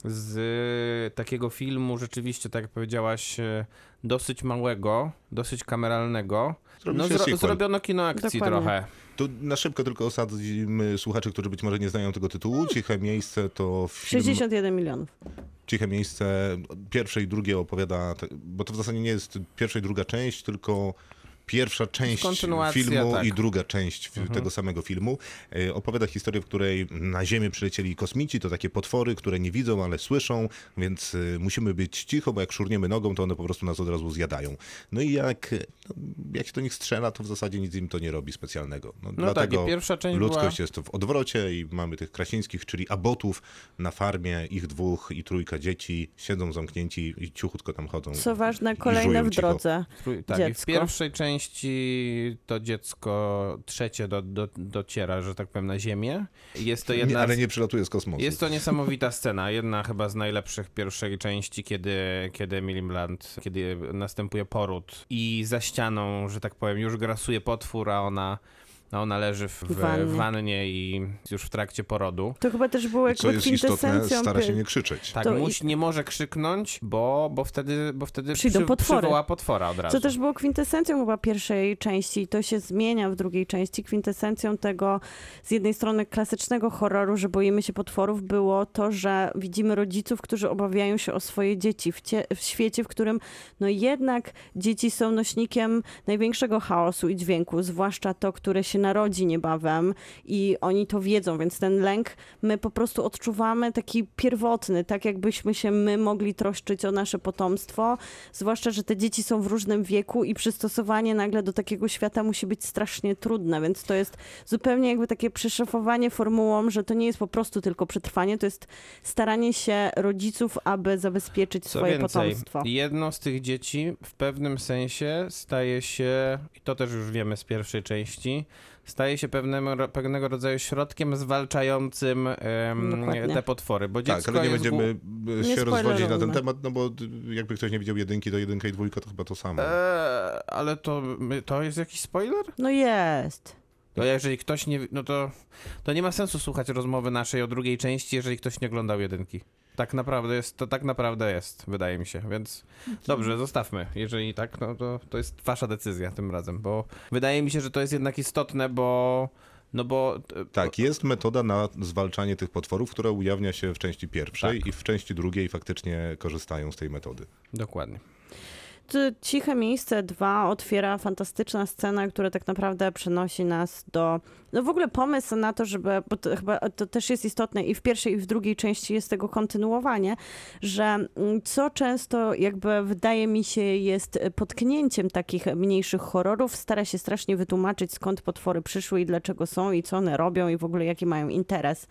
z takiego filmu rzeczywiście, tak jak powiedziałaś, y, dosyć małego, dosyć kameralnego. Zrobił No, zro- sequel. zrobiono kino akcji Dokładnie. trochę. Tu na szybko tylko osadzimy słuchaczy, którzy być może nie znają tego tytułu. Ciche miejsce to film... 61 milionów. Ciche miejsce pierwsze i drugie opowiada, bo to w zasadzie nie jest pierwsza i druga część, tylko pierwsza część filmu tak. i druga część fi- tego samego filmu. E, Opowiada historię, w której na Ziemię przylecieli kosmici, to takie potwory, które nie widzą, ale słyszą, więc e, musimy być cicho, bo jak szurniemy nogą, to one po prostu nas od razu zjadają. No i jak, no, jak się do nich strzela, to w zasadzie nic im to nie robi specjalnego. No, tak, dlatego i pierwsza część ludzkość była- jest w odwrocie i mamy tych krasińskich, czyli abotów na farmie, ich dwóch i trójka dzieci, siedzą zamknięci i cichutko tam chodzą. Co ważne, kolejne w cicho. drodze. Trój- Tak, w Dziecko. pierwszej części to dziecko trzecie do, do, dociera, że tak powiem, na Ziemię. Jest to jedna Nie, ale nie przylatuje z kosmosu. Jest to niesamowita scena, jedna chyba z najlepszych pierwszej części, kiedy, kiedy Emily Blunt, kiedy następuje poród i za ścianą, że tak powiem, już grasuje potwór, a ona, a ona leży w, w, Wannie. w wannie i już w trakcie porodu. To chyba też było Co jakby jest istotne, kwintesencją... stara się nie krzyczeć. Tak, To i- musi, nie może krzyknąć, bo, bo wtedy, bo wtedy Przyjdą potwory. przywoła potwora od razu. Co też było kwintesencją chyba pierwszej części i to się zmienia w drugiej części. Kwintesencją tego z jednej strony klasycznego horroru, że boimy się potworów, było to, że widzimy rodziców, którzy obawiają się o swoje dzieci w, cie, w świecie, w którym no jednak dzieci są nośnikiem największego chaosu i dźwięku, zwłaszcza to, które się narodzi niebawem i oni to wiedzą, więc ten lęk my po prostu odczuwamy taki pierwotny, tak jakbyśmy się my mogli troszczyć o nasze potomstwo, zwłaszcza, że te dzieci są w różnym wieku i przystosowanie nagle do takiego świata musi być strasznie trudne, więc to jest zupełnie jakby takie przeszefowanie formułą, że to nie jest po prostu tylko przetrwanie, to jest staranie się rodziców, aby zabezpieczyć Co swoje więcej, potomstwo. jedno z tych dzieci w pewnym sensie staje się, i to też już wiemy z pierwszej części, staje się pewnego, pewnego rodzaju środkiem zwalczającym Dokładnie. te potwory, bo Tak, dziecko ale nie będziemy głu- e, Nie się rozwodzić na ten temat, no bo jakby ktoś nie widział jedynki, to jedynka i dwójka to chyba to samo. Eee, ale to, to jest jakiś spoiler? No jest. To jeżeli ktoś nie, no to, to nie ma sensu słuchać rozmowy naszej o drugiej części, jeżeli ktoś nie oglądał jedynki. Tak naprawdę jest, to tak naprawdę jest, wydaje mi się, więc dobrze, zostawmy. Jeżeli tak, no to, to jest wasza decyzja tym razem, bo wydaje mi się, że to jest jednak istotne, bo no bo e, Tak, jest metoda na zwalczanie tych potworów, która ujawnia się w części pierwszej Tak. i w części drugiej faktycznie korzystają z tej metody. dokładnie. Ciche Miejsce 2 otwiera fantastyczna scena, która tak naprawdę przenosi nas do. No w ogóle pomysł na to, żeby. Bo to chyba to też jest istotne i w pierwszej, i w drugiej części jest tego kontynuowanie, że mm, co często jakby wydaje mi się jest potknięciem takich mniejszych horrorów, stara się strasznie wytłumaczyć skąd potwory przyszły i dlaczego są i co one robią i w ogóle jaki mają interes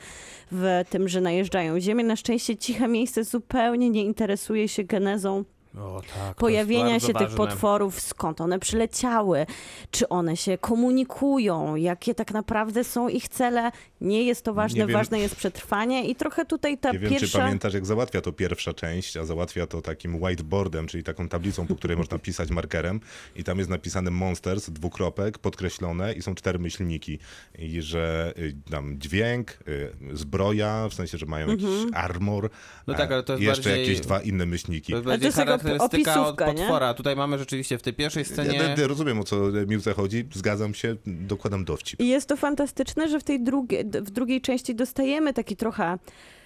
w tym, że najeżdżają ziemię. Na szczęście Ciche Miejsce zupełnie nie interesuje się genezą O tak. pojawienia się tych potworów, skąd one przyleciały, czy one się komunikują, jakie tak naprawdę są ich cele. Nie jest to ważne, wiem- ważne jest przetrwanie i trochę tutaj ta Nie wiem, czy pierwsza... pamiętasz, jak załatwia to pierwsza część, a załatwia to takim whiteboardem, czyli taką tablicą, po której można pisać markerem i tam jest napisane monsters, dwukropek, podkreślone i są cztery myślniki. I że y, tam dźwięk, y, zbroja, w sensie, że mają jakiś armor, No tak, ale to jest jeszcze bardziej- jakieś dwa inne myślniki. To jest bardziej charakterystyka od opisówka, nie? potwora. Tutaj mamy rzeczywiście w tej pierwszej scenie... Ja, ja rozumiem, o co Miłce chodzi, zgadzam się, dokładam dowcip. I jest to fantastyczne, że w tej drugiej, w drugiej części dostajemy taki trochę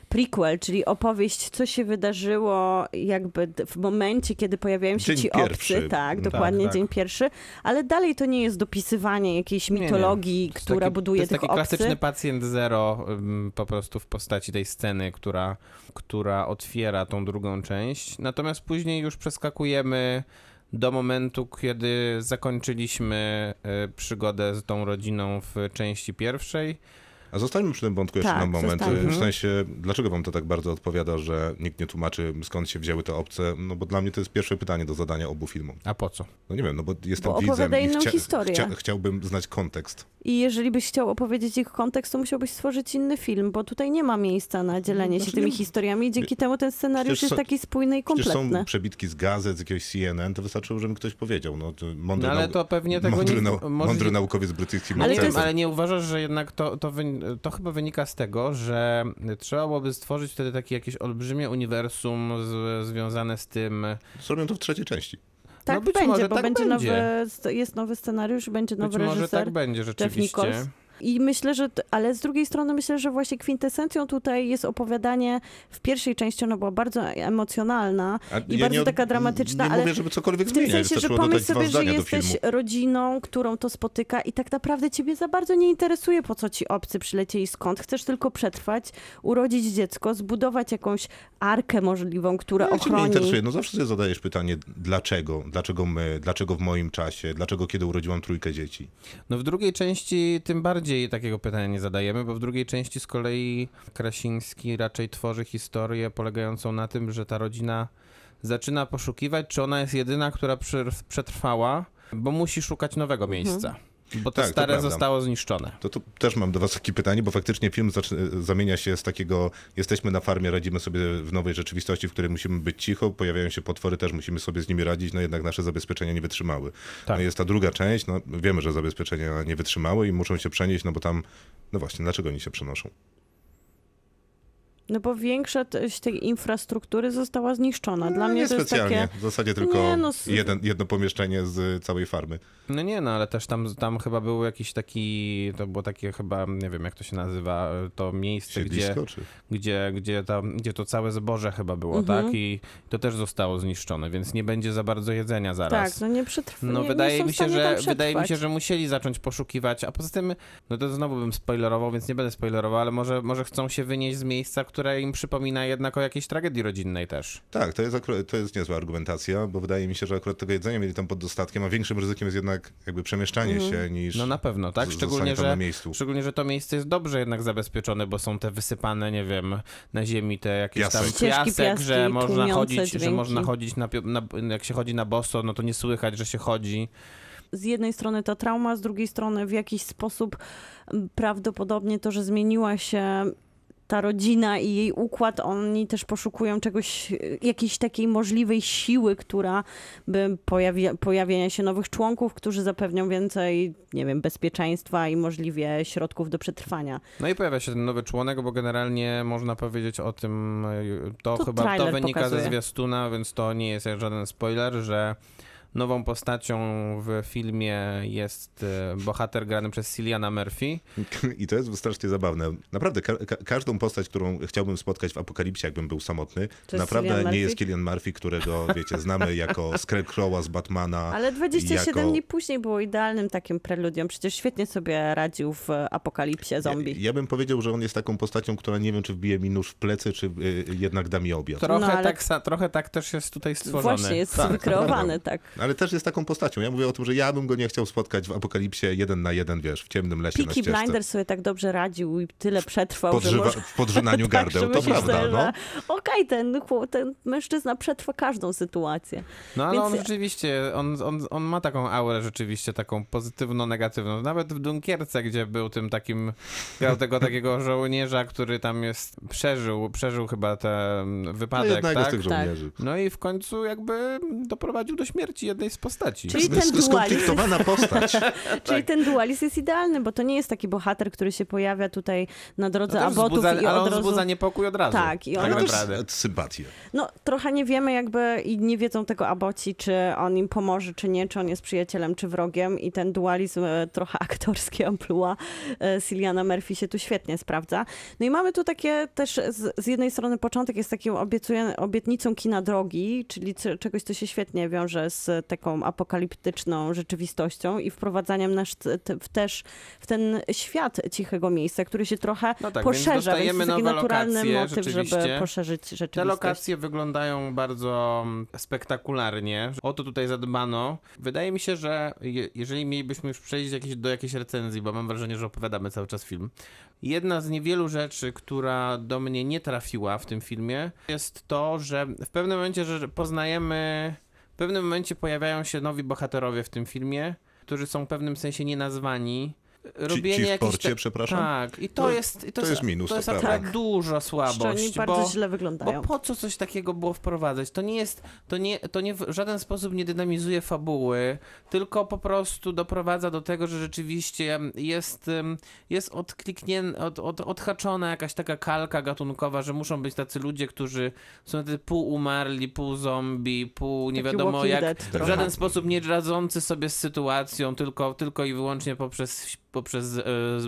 prequel, czyli opowieść, co się wydarzyło jakby w momencie, kiedy pojawiają się Dzień ci pierwszy. obcy, tak, Tak, dokładnie tak. dzień pierwszy, ale dalej to nie jest dopisywanie jakiejś Nie, nie. mitologii, To jest która taki, buduje To jest tych taki obcych. klasyczny pacjent zero po prostu w postaci tej sceny, która, która otwiera tą drugą część. Natomiast później już przeskakujemy do momentu, kiedy zakończyliśmy y, przygodę z tą rodziną w części pierwszej. A zostańmy przy tym wątku jeszcze Tak, na moment. zostańmy. W sensie, dlaczego wam to tak bardzo odpowiada, że nikt nie tłumaczy, skąd się wzięły te obce? No bo dla mnie to jest pierwsze pytanie do zadania obu filmom. A po co? No nie wiem, no bo jestem Bo widzem i inną chcia- historię. chcia- chciałbym znać kontekst. I jeżeli byś chciał opowiedzieć ich kontekst, to musiałbyś stworzyć inny film, bo tutaj nie ma miejsca na dzielenie Znaczy się tymi nie- historiami i dzięki temu ten scenariusz Przecież jest są- taki spójny i Przecież kompletny. są przebitki z gazet, z jakiegoś CNN, to wystarczyło, żeby mi ktoś powiedział. No, to mądry, No ale nau- to pewnie tego mądry, nie... nau- mądry naukowiec brytyjski Ale Ale, to nie, jest- ale nie uważasz, że jednak to, to wy... to chyba wynika z tego, że trzeba byłoby stworzyć wtedy takie jakieś olbrzymie uniwersum z, związane z tym. Zrobią to w trzeciej części. Tak No być będzie, może bo tak będzie, będzie. nowy, jest nowy scenariusz, będzie nowy Być może reżyser. tak będzie Jeff rzeczywiście. Nichols. I myślę, że, ale z drugiej strony myślę, że właśnie kwintesencją tutaj jest opowiadanie, w pierwszej części ona była bardzo emocjonalna A i bardzo od- taka dramatyczna, Nie ale mówię, żeby cokolwiek w tym zmieniać, sensie, że pomyśl sobie, że jesteś filmu. rodziną, którą to spotyka i tak naprawdę ciebie za bardzo nie interesuje, po co ci obcy przylecieli skąd. Chcesz tylko przetrwać, urodzić dziecko, zbudować jakąś arkę możliwą, która No, ja nie ochroni... interesuje. No zawsze sobie zadajesz pytanie, dlaczego? Dlaczego my? Dlaczego w moim czasie? Dlaczego kiedy urodziłam trójkę dzieci? No w drugiej części tym bardziej takiego pytania nie zadajemy, bo w drugiej części z kolei Krasiński raczej tworzy historię polegającą na tym, że ta rodzina zaczyna poszukiwać, czy ona jest jedyna, która przetrwała, bo musi szukać nowego miejsca. Bo to Tak, to stare prawda. zostało zniszczone. To, to też mam do was takie pytanie, bo faktycznie film zamienia się z takiego jesteśmy na farmie, radzimy sobie w nowej rzeczywistości, w której musimy być cicho, pojawiają się potwory, też musimy sobie z nimi radzić, no jednak nasze zabezpieczenia nie wytrzymały. Tak. No jest ta druga część, no wiemy, że zabezpieczenia nie wytrzymały i muszą się przenieść, no bo tam, no właśnie, dlaczego oni się przenoszą? No bo większa część tej infrastruktury została zniszczona. Dla No, mnie to jest niespecjalnie. takie... W zasadzie tylko Nie, no, jeden, jedno pomieszczenie z całej farmy. No nie, no ale też tam, tam chyba był jakiś taki, to było takie chyba, nie wiem jak to się nazywa, to miejsce, gdzie, czy... gdzie, gdzie, tam, gdzie to całe zboże chyba było, Mhm. tak? I to też zostało zniszczone, więc nie będzie za bardzo jedzenia zaraz. Tak, no nie przetrwa. No nie, wydaje nie mi się, że wydaje mi się, że musieli zacząć poszukiwać, a poza tym, no to znowu bym spoilerował, więc nie będę spoilerował, ale może, może chcą się wynieść z miejsca, które im przypomina jednak o jakiejś tragedii rodzinnej też. Tak, to jest, akurat, to jest niezła argumentacja, bo wydaje mi się, że akurat tego jedzenia mieli tam pod dostatkiem, a większym ryzykiem jest jednak jakby przemieszczanie się niż No na pewno, tak? Szczególnie, że, miejscu. szczególnie, że to miejsce jest dobrze jednak zabezpieczone, bo są te wysypane, nie wiem, na ziemi te jakieś Piasek. tam piasek, piaski, że można chodzić, że można chodzić na, na, jak się chodzi na boso, no to nie słychać, że się chodzi. z jednej strony ta trauma, z drugiej strony w jakiś sposób prawdopodobnie to, że zmieniła się ta rodzina i jej układ, oni też poszukują czegoś, jakiejś takiej możliwej siły, która by pojawia, pojawienia się nowych członków, którzy zapewnią więcej, nie wiem, bezpieczeństwa i możliwie środków do przetrwania. No i pojawia się ten nowy członek, bo generalnie można powiedzieć o tym, y, to, To chyba to wynika pokazuje. ze zwiastuna, więc to nie jest żaden spoiler, że nową postacią w filmie jest y, bohater grany przez Cilliana Murphy. [LAUGHS] I to jest strasznie zabawne. Naprawdę, ka ka każdą postać, którą chciałbym spotkać w Apokalipsie, jakbym był samotny, To jest naprawdę Cillian nie jest Killian Murphy, którego, wiecie, znamy jako [LAUGHS] Scarecrow'a z Batmana. Ale 27 jako... dni później było idealnym takim preludium. Przecież świetnie sobie radził w apokalipsie zombie. Ja, ja bym powiedział, że on jest taką postacią, która nie wiem, czy wbije mi nóż w plecy, czy y, jednak da mi obiad. Trochę, No, ale- tak, sa- trochę tak też jest tutaj stworzony. Właśnie, jest Tak, wykreowany, tak. Ale też jest taką postacią. Ja mówię o tym, że ja bym go nie chciał spotkać w Apokalipsie jeden na jeden, wiesz, w ciemnym lesie na Peaky ścieżce. Blinders sobie tak dobrze radził i tyle przetrwał, że Podżywa, może... w podrzynaniu [LAUGHS] tak, gardeł, to myślisz prawda. No. Okej, ten, chłop- ten mężczyzna przetrwa każdą sytuację. No ale Więc- on rzeczywiście, on, on, on ma taką aurę rzeczywiście, taką pozytywno-negatywną. Nawet w Dunkierce, gdzie był tym takim, grał tego takiego [LAUGHS] żołnierza, który tam jest, przeżył, przeżył chyba ten No wypadek, z tak? tych żołnierzy. No i w końcu jakby doprowadził do śmierci jednej z postaci. Czyli ten dualizm, Skonfliktowana postać. [LAUGHS] czyli ten dualizm jest idealny, bo to nie jest taki bohater, który się pojawia tutaj na No drodze też abotów wzbudza, i ale od on razu... wzbudza niepokój od razu. Tak, i on- tak No Ale też naprawdę. sympatię. No, trochę nie wiemy jakby i nie wiedzą tego aboci, czy on im pomoże, czy nie, czy on jest przyjacielem, czy wrogiem i ten dualizm, e, trochę aktorski [LAUGHS] amplua e, Cilliana Murphy się tu świetnie sprawdza. No i mamy tu takie też z, z jednej strony początek jest taką obiecuje, obietnicą kina drogi, czyli czegoś, co się świetnie wiąże z taką apokaliptyczną rzeczywistością i wprowadzaniem nas w też w ten świat cichego miejsca, który się trochę No tak, więc poszerza, więc, dostajemy jest taki nowe naturalny lokacje, motyw, żeby poszerzyć rzeczywistość. Te lokacje wyglądają bardzo mm, spektakularnie. O to tutaj zadbano. Wydaje mi się, że je, jeżeli mielibyśmy już przejść jakieś, do jakiejś recenzji, bo mam wrażenie, że opowiadamy cały czas film. Jedna z niewielu rzeczy, która do mnie nie trafiła w tym filmie, jest to, że w pewnym momencie, że poznajemy. W pewnym momencie pojawiają się nowi bohaterowie w tym filmie, którzy są w pewnym sensie nienazwani. Robienie ci w jakichś porcie, ta- przepraszam? Tak, i to, To- jest i to, to jest minus, To to jest prawda. akurat Tak. duża słabość, bardzo bo, źle bo wyglądają. po co coś takiego było wprowadzać? To nie jest, to nie, to nie w żaden sposób nie dynamizuje fabuły, tylko po prostu doprowadza do tego, że rzeczywiście jest, jest odkliknię, od, od, odhaczona jakaś taka kalka gatunkowa, że muszą być tacy ludzie, którzy są tacy pół umarli, pół zombie, pół nie Taki wiadomo jak, Dead w żaden sposób nie radzący sobie z sytuacją, tylko, tylko i wyłącznie poprzez, poprzez e,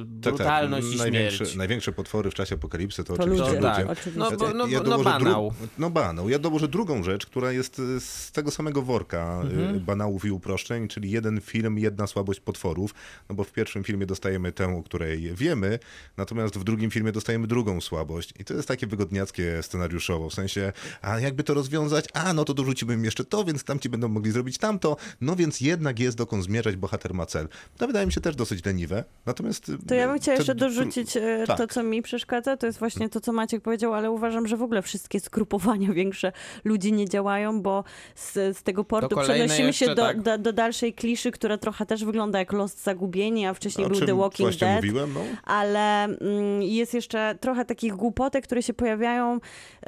brutalność i Tak, największe, śmierć. największe potwory w czasie apokalipsy to, To oczywiście ludzie, ludzie. tak. oczywiście. No, bo, no, ja no banał. No banał. Ja dołożę drugą rzecz, która jest y, z tego samego worka Mhm. y, banałów i uproszczeń, czyli jeden film, jedna słabość potworów. No bo w pierwszym filmie dostajemy tę, o której wiemy, natomiast w drugim filmie dostajemy drugą słabość. I to jest takie wygodniackie scenariuszowo, w sensie, a jakby to rozwiązać? A, no to dorzucimy im jeszcze to, więc tamci będą mogli zrobić tamto. No więc jednak jest dokąd zmierzać, bohater ma cel. To wydaje mi się też dosyć leniwe. Natomiast... y, To ja bym chciała jeszcze dorzucić e, tak. to, co mi przeszkadza, to jest właśnie to, co Maciek powiedział, ale uważam, że w ogóle wszystkie skrupowania [LAUGHS] większe ludzi nie działają, bo z, z tego portu przenosimy się jeszcze, do, tak. do, do dalszej kliszy, która trochę też wygląda jak Lost Zagubieni, a wcześniej o był czym The Walking Dead. mówiłem, no. ale mm, jest jeszcze trochę takich głupotek, które się pojawiają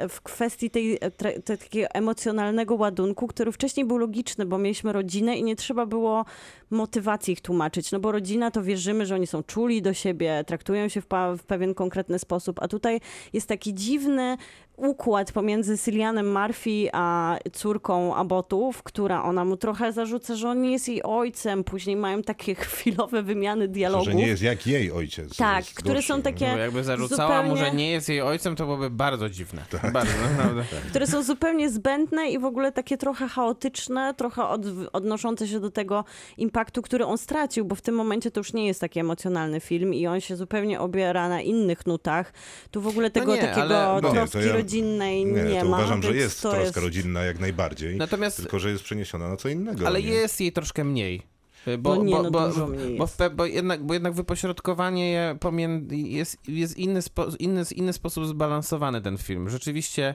w kwestii tej, e, te, takiego emocjonalnego ładunku, który wcześniej był logiczny, bo mieliśmy rodzinę i nie trzeba było motywacji ich tłumaczyć, no bo rodzina to wierzymy, że oni są czuli do siebie, traktują się w, w pewien konkretny sposób, a tutaj jest taki dziwny układ pomiędzy Sylianem Murphy a córką Abotów, która ona mu trochę zarzuca, że on nie jest jej ojcem, później mają takie [LAUGHS] chwilowe wymiany dialogów. Że nie jest jak jej ojciec. Tak, które gorszy. są takie No, jakby zarzucała mu, zupełnie- że nie jest jej ojcem, to byłoby bardzo dziwne. Bardzo, [LAUGHS] naprawdę. które są zupełnie zbędne i w ogóle takie trochę chaotyczne, trochę od, odnoszące się do tego impaktu, który on stracił, bo w tym momencie to już nie jest taki emocjonalny film i on się zupełnie obiera na innych nutach. Tu w ogóle tego nie, takiego ale- No rodzinnej nie, Nie, to ma. uważam, że jest troska jest... rodzinna jak najbardziej. Natomiast, Tylko, że jest przeniesiona na co innego. ale nie? jest jej troszkę mniej. Bo, No nie, bo, no bo, dużo mniej bo, pe- bo, jednak, bo jednak wypośrodkowanie jest, jest inny, spo, inny, inny sposób zbalansowany ten film. Rzeczywiście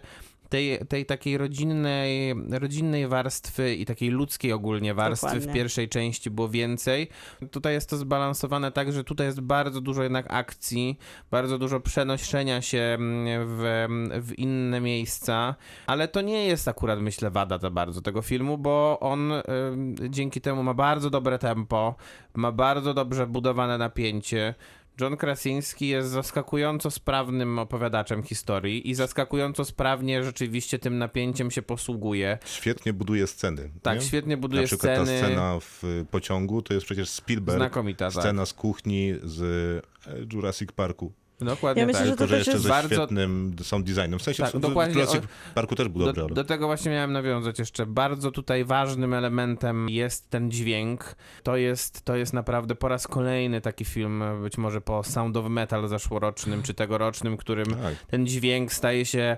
tej, tej takiej rodzinnej, rodzinnej warstwy i takiej ludzkiej ogólnie warstwy w Dokładnie. pierwszej części było więcej. Tutaj jest to zbalansowane tak, że tutaj jest bardzo dużo jednak akcji, bardzo dużo przenoszenia się mm, w, w inne miejsca, ale to nie jest akurat, myślę, wada za bardzo tego filmu, bo on ym, dzięki temu ma bardzo dobre tempo, ma bardzo dobrze budowane napięcie. John Krasiński jest zaskakująco sprawnym opowiadaczem historii i zaskakująco sprawnie rzeczywiście tym napięciem się posługuje. Świetnie buduje sceny. Tak, nie? świetnie buduje Na przykład sceny. ta scena w y, pociągu to jest przecież Spielberg. Znakomita, tak. Scena z kuchni z e, Jurassic Parku. Dokładnie Ja myślę, tak. że to Tylko, że też jeszcze jest ze bardzo- świetnym sound designem. W sensie Tak, w, dokładnie. O- Parku też był dobry, Do, ale... do tego właśnie miałem nawiązać jeszcze. Bardzo tutaj ważnym elementem jest ten dźwięk. To jest, to jest naprawdę po raz kolejny taki film, być może po Sound of Metal zeszłorocznym czy tegorocznym, którym Tak. ten dźwięk staje się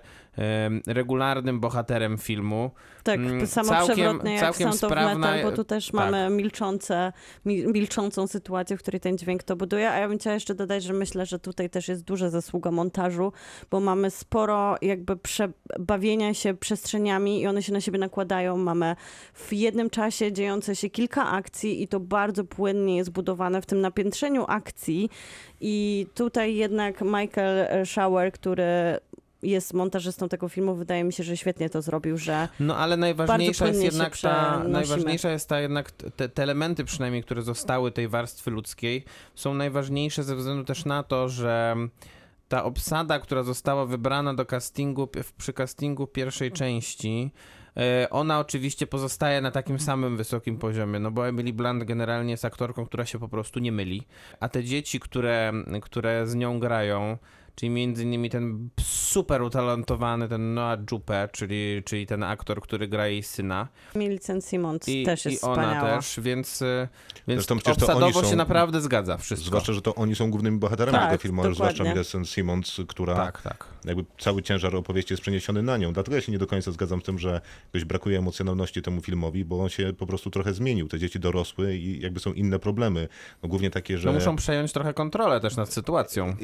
regularnym bohaterem filmu. Tak, Mm, samo całkiem- całkiem Sound sprawna- Metal, bo tu też tak. mamy milczące, mil, milczącą sytuację, w której ten dźwięk to buduje, a ja bym chciała jeszcze dodać, że myślę, że tutaj też jest duża zasługa montażu, bo mamy sporo jakby przebawienia się przestrzeniami i one się na siebie nakładają. Mamy w jednym czasie dziejące się kilka akcji i to bardzo płynnie jest budowane w tym napiętrzeniu akcji i tutaj jednak Michael Schauer, który jest montażystą tego filmu, wydaje mi się, że świetnie to zrobił, że No ale najważniejsza jest jednak ta, najważniejsza jest ta jednak, te, te elementy przynajmniej, które zostały tej warstwy ludzkiej, są najważniejsze ze względu też na to, że ta obsada, która została wybrana do castingu, przy castingu pierwszej części, e, ona oczywiście pozostaje na takim samym wysokim poziomie, no bo Emily Blunt generalnie jest aktorką, która się po prostu nie myli, a te dzieci, które, które z nią grają, czyli między innymi ten super utalentowany, ten Noah Jupe, czyli, czyli ten aktor, który gra jej syna. Millicent Simmons I, też jest i ona wspaniała. też, więc, więc Zresztą przecież to oni obsadowo są- się naprawdę zgadza wszystko. Zwłaszcza, że to oni są głównymi bohaterami Tak, tego filmu, ale zwłaszcza dokładnie. Millicent Simmons, która Tak, tak. jakby cały ciężar opowieści jest przeniesiony na nią. Dlatego ja się nie do końca zgadzam z tym, że jakoś brakuje emocjonalności temu filmowi, bo on się po prostu trochę zmienił. Te dzieci dorosły i jakby są inne problemy. No, głównie takie, że... No muszą przejąć trochę kontrolę też nad sytuacją.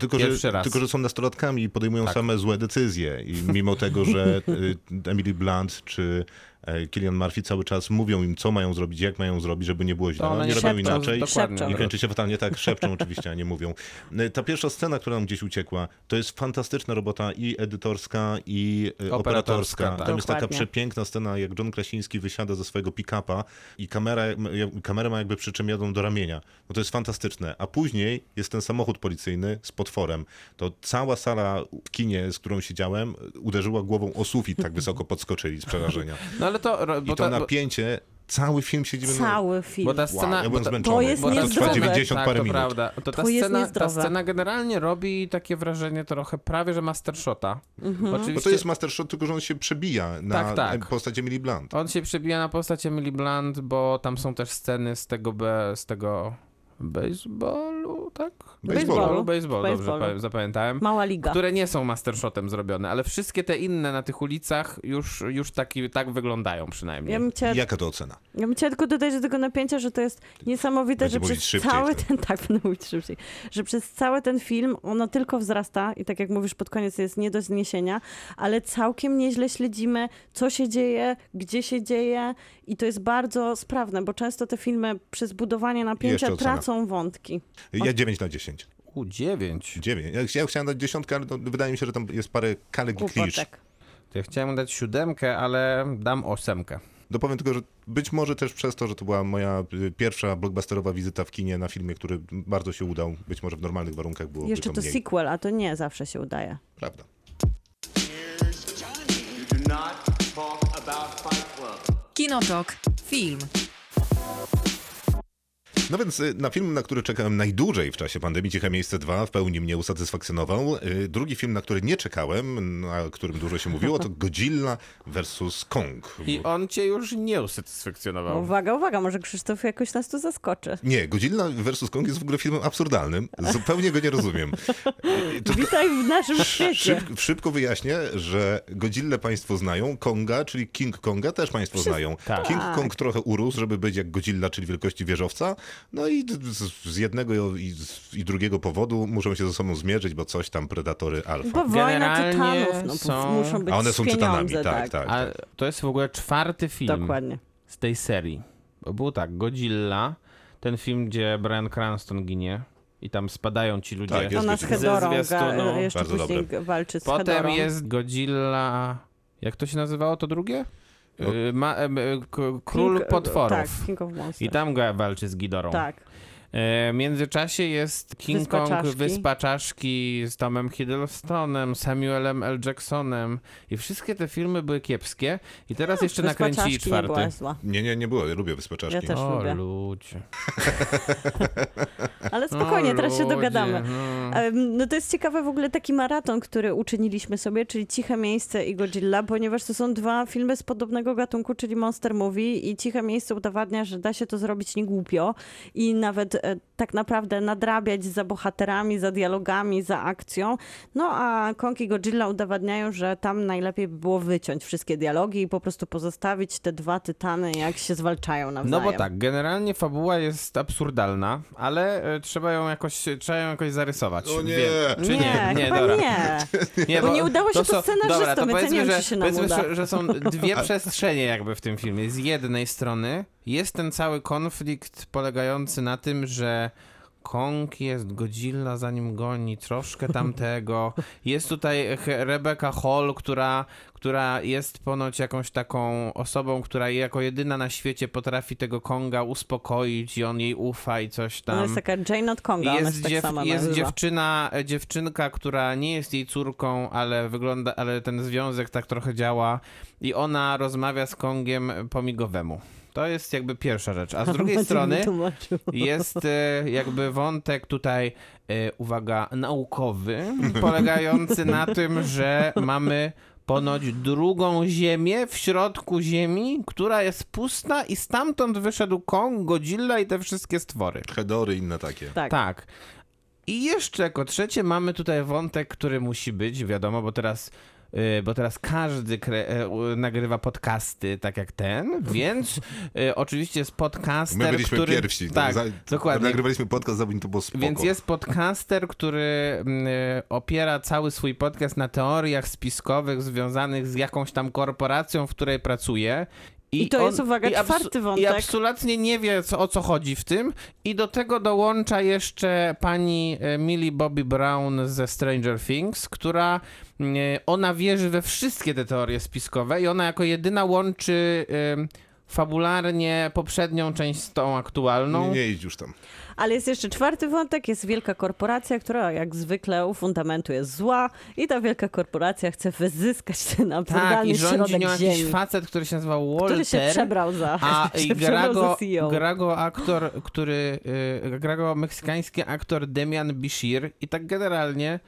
Tylko Pierwszy że, raz. Tylko, że są nastolatkami i podejmują Tak. same złe decyzje. I mimo tego, że y, Emily Blunt czy e, Killian Murphy cały czas mówią im, co mają zrobić, jak mają zrobić, żeby nie było źle. No, nie robią inaczej. dokładnie. I kończy się fatalnie, tak, szepczą [LAUGHS] oczywiście, a nie mówią. E, Ta pierwsza scena, która nam gdzieś uciekła, to jest fantastyczna robota i edytorska, i e, Operatorska, operatorska. tak. Tam jest taka Dokładnie. przepiękna scena, jak John Krasiński wysiada ze swojego pick-upa i kamera, kamerę ma jakby przyczemioną do ramienia. No to jest fantastyczne. A później jest ten samochód policyjny z potworem. To cała sala w kinie, z którą siedziałem, uderzyła głową o sufit, tak wysoko podskoczyli z przerażenia. No ale to... Bo I to ta, napięcie, cały film siedzimy na... Cały film. bo ta Wow, scena... ja bo byłem ta, zmęczony. to jest bo to trwa niezdrowe. 90 tak, parę to minut. prawda. To ta, To jest scena, ta scena generalnie robi takie wrażenie trochę prawie, że mastershota. Mhm. Oczywiście Bo to jest Master Shot, tylko że on się przebija na Tak, tak. postać Emily Blunt. on się przebija na postać Emily Blunt, bo tam są też sceny z tego, z tego baseballu, tak? Baseballu. Baseball, dobrze Baseballu. pa- zapamiętałem. Mała liga. Które nie są mastershotem zrobione, ale wszystkie te inne na tych ulicach już, już taki, tak wyglądają przynajmniej. Ja chciała, Jaka to ocena? ja bym chciała tylko dodać do tego napięcia, że to jest niesamowite, Będzie że mówić przez szybciej cały ten, [LAUGHS] tak będę mówić szybciej, że przez cały ten film ono tylko wzrasta i tak jak mówisz pod koniec jest nie do zniesienia, ale całkiem nieźle śledzimy, co się dzieje, gdzie się dzieje i to jest bardzo sprawne, bo często te filmy przez budowanie napięcia Jeszcze tracą wątki. Ja 9 na 10. U, dziewięć. 9. Ja, chciałem dać dziesiątkę, ale wydaje mi się, że tam jest parę kalek i klisz. To ja chciałem dać siódemkę, ale dam ósemkę. Dopowiem tylko, że być może też przez to, że to była moja y, pierwsza blockbusterowa wizyta w kinie na filmie, który bardzo się udał. Być może w normalnych warunkach byłoby Jeszcze to to mniej. sequel, a to nie zawsze się udaje. Prawda. Kinotok. Film. No więc y, na film, na który czekałem najdłużej w czasie pandemii, Ciche Miejsce 2, w pełni mnie usatysfakcjonował. Y, Drugi film, na który nie czekałem, o którym dużo się mówiło, to [LAUGHS] Godzilla vs. Kong. I on cię już nie usatysfakcjonował. Uwaga, uwaga, może Krzysztof jakoś nas tu zaskoczy. Nie, Godzilla vs. Kong jest w ogóle filmem absurdalnym. Zupełnie go nie rozumiem. Y, To [LAUGHS] Witaj w naszym świecie. Szyb, szybko wyjaśnię, że Godzilla państwo znają, Konga, czyli King Konga też państwo znają. Tak. King Tak. Kong trochę urósł, żeby być jak Godzilla, czyli wielkości wieżowca. No i z, jednego i, z, i drugiego powodu muszą się ze sobą zmierzyć, bo coś tam predatory alfa. Bo wojna Generalnie tytanów, no, są- muszą być A one są tytanami, tak, tak. A to jest w ogóle czwarty film Dokładnie. z tej serii. Bo był tak, Godzilla, ten film, gdzie Brian Cranston ginie i tam spadają ci ludzie. Tak, jest Ona z. Hedorą jeszcze Bardzo później dobre. walczy z Potem Hedorą. jest Godzilla... Jak to się nazywało to drugie? No. Ma, Król King- Potworów. Tak, King of Monsters. I tam go walczy z Gidorą. Tak. E, w międzyczasie jest King Wyspa Kong, Czaszki. Wyspa Czaszki z Tomem Hiddlestonem, Samuelem L. Jacksonem i wszystkie te filmy były kiepskie i teraz jeszcze Wyspa nakręcili Czaszki nie była czwarty. zła. Nie, nie, nie było. Ja lubię Wyspę Czaszki. Ja też o lubię. ludzie. [LAUGHS] Ale spokojnie, o, teraz się ludzie, dogadamy. no. No to jest ciekawe w ogóle taki maraton, który uczyniliśmy sobie, czyli Ciche Miejsce i Godzilla, ponieważ to są dwa filmy z podobnego gatunku, czyli Monster Movie i Ciche Miejsce udowadnia, że da się to zrobić niegłupio i nawet tak naprawdę nadrabiać za bohaterami, za dialogami, za akcją. No a Kong i Godzilla udowadniają, że tam najlepiej by było wyciąć wszystkie dialogi i po prostu pozostawić te dwa tytany, jak się zwalczają No nawzajem. bo tak, generalnie fabuła jest absurdalna, ale e, trzeba ją jakoś, trzeba ją jakoś zarysować. O nie. Wie- Czy Nie, nie? Nie, chyba dobra. nie. [LAUGHS] Nie, Bo nie udało się to są- scenarzystom, Dobra, to więc ja nie powiedzmy, wiem, że, czy się nam powiedzmy uda. że, że są dwie [LAUGHS] przestrzenie jakby w tym filmie. Z jednej strony jest ten cały konflikt polegający na tym, że Kong jest Godzilla, zanim goni troszkę tamtego. [LAUGHS] Jest tutaj Rebecca Hall, która, która jest ponoć jakąś taką osobą, która jako jedyna na świecie potrafi tego Konga uspokoić i on jej ufa i coś tam. Ona jest taka Jane od Konga, Jest, tak dziew, sama jest dziewczyna, dziewczynka, która nie jest jej córką, ale wygląda, ale ten związek tak trochę działa i ona rozmawia z Kongiem po migowemu. To jest jakby pierwsza rzecz. A z [LAUGHS] drugiej strony jest e, jakby wątek tutaj, e, uwaga, naukowy, [LAUGHS] polegający na tym, że mamy ponoć drugą ziemię w środku ziemi, która jest pusta i stamtąd wyszedł Kong, Godzilla i te wszystkie stwory. Hedory inne takie. Tak. Tak. I jeszcze jako trzecie mamy tutaj wątek, który musi być, wiadomo, bo teraz bo teraz każdy kre, e, nagrywa podcasty tak jak ten, więc y, oczywiście jest podcaster, My byliśmy który... pierwsi. Tak, Za- dokładnie. Nagrywaliśmy podcast, zanim to było spoko. Więc jest podcaster, który mm, y, opiera cały swój podcast na teoriach spiskowych związanych z jakąś tam korporacją, w której pracuje. I to jest, uwaga, i absu- czwarty wątek. I absolutnie nie wie, co, o co chodzi w tym. I do tego dołącza jeszcze pani e, Millie Bobby Brown ze Stranger Things, która ona wierzy we wszystkie te teorie spiskowe i ona jako jedyna łączy e, fabularnie poprzednią część z tą aktualną. Nie, nie idź już tam. Ale jest jeszcze czwarty wątek, jest wielka korporacja, która jak zwykle u fundamentu jest zła i ta wielka korporacja chce wyzyskać ten Tak, absurdalny i rządzi środek nią ziemi, jakiś facet, który się nazywał Walter. który [LAUGHS] się przebrał za, A się i gra przebrał go, za CEO. gra go aktor, który. Y, gra go meksykański aktor Demian Bichir i tak generalnie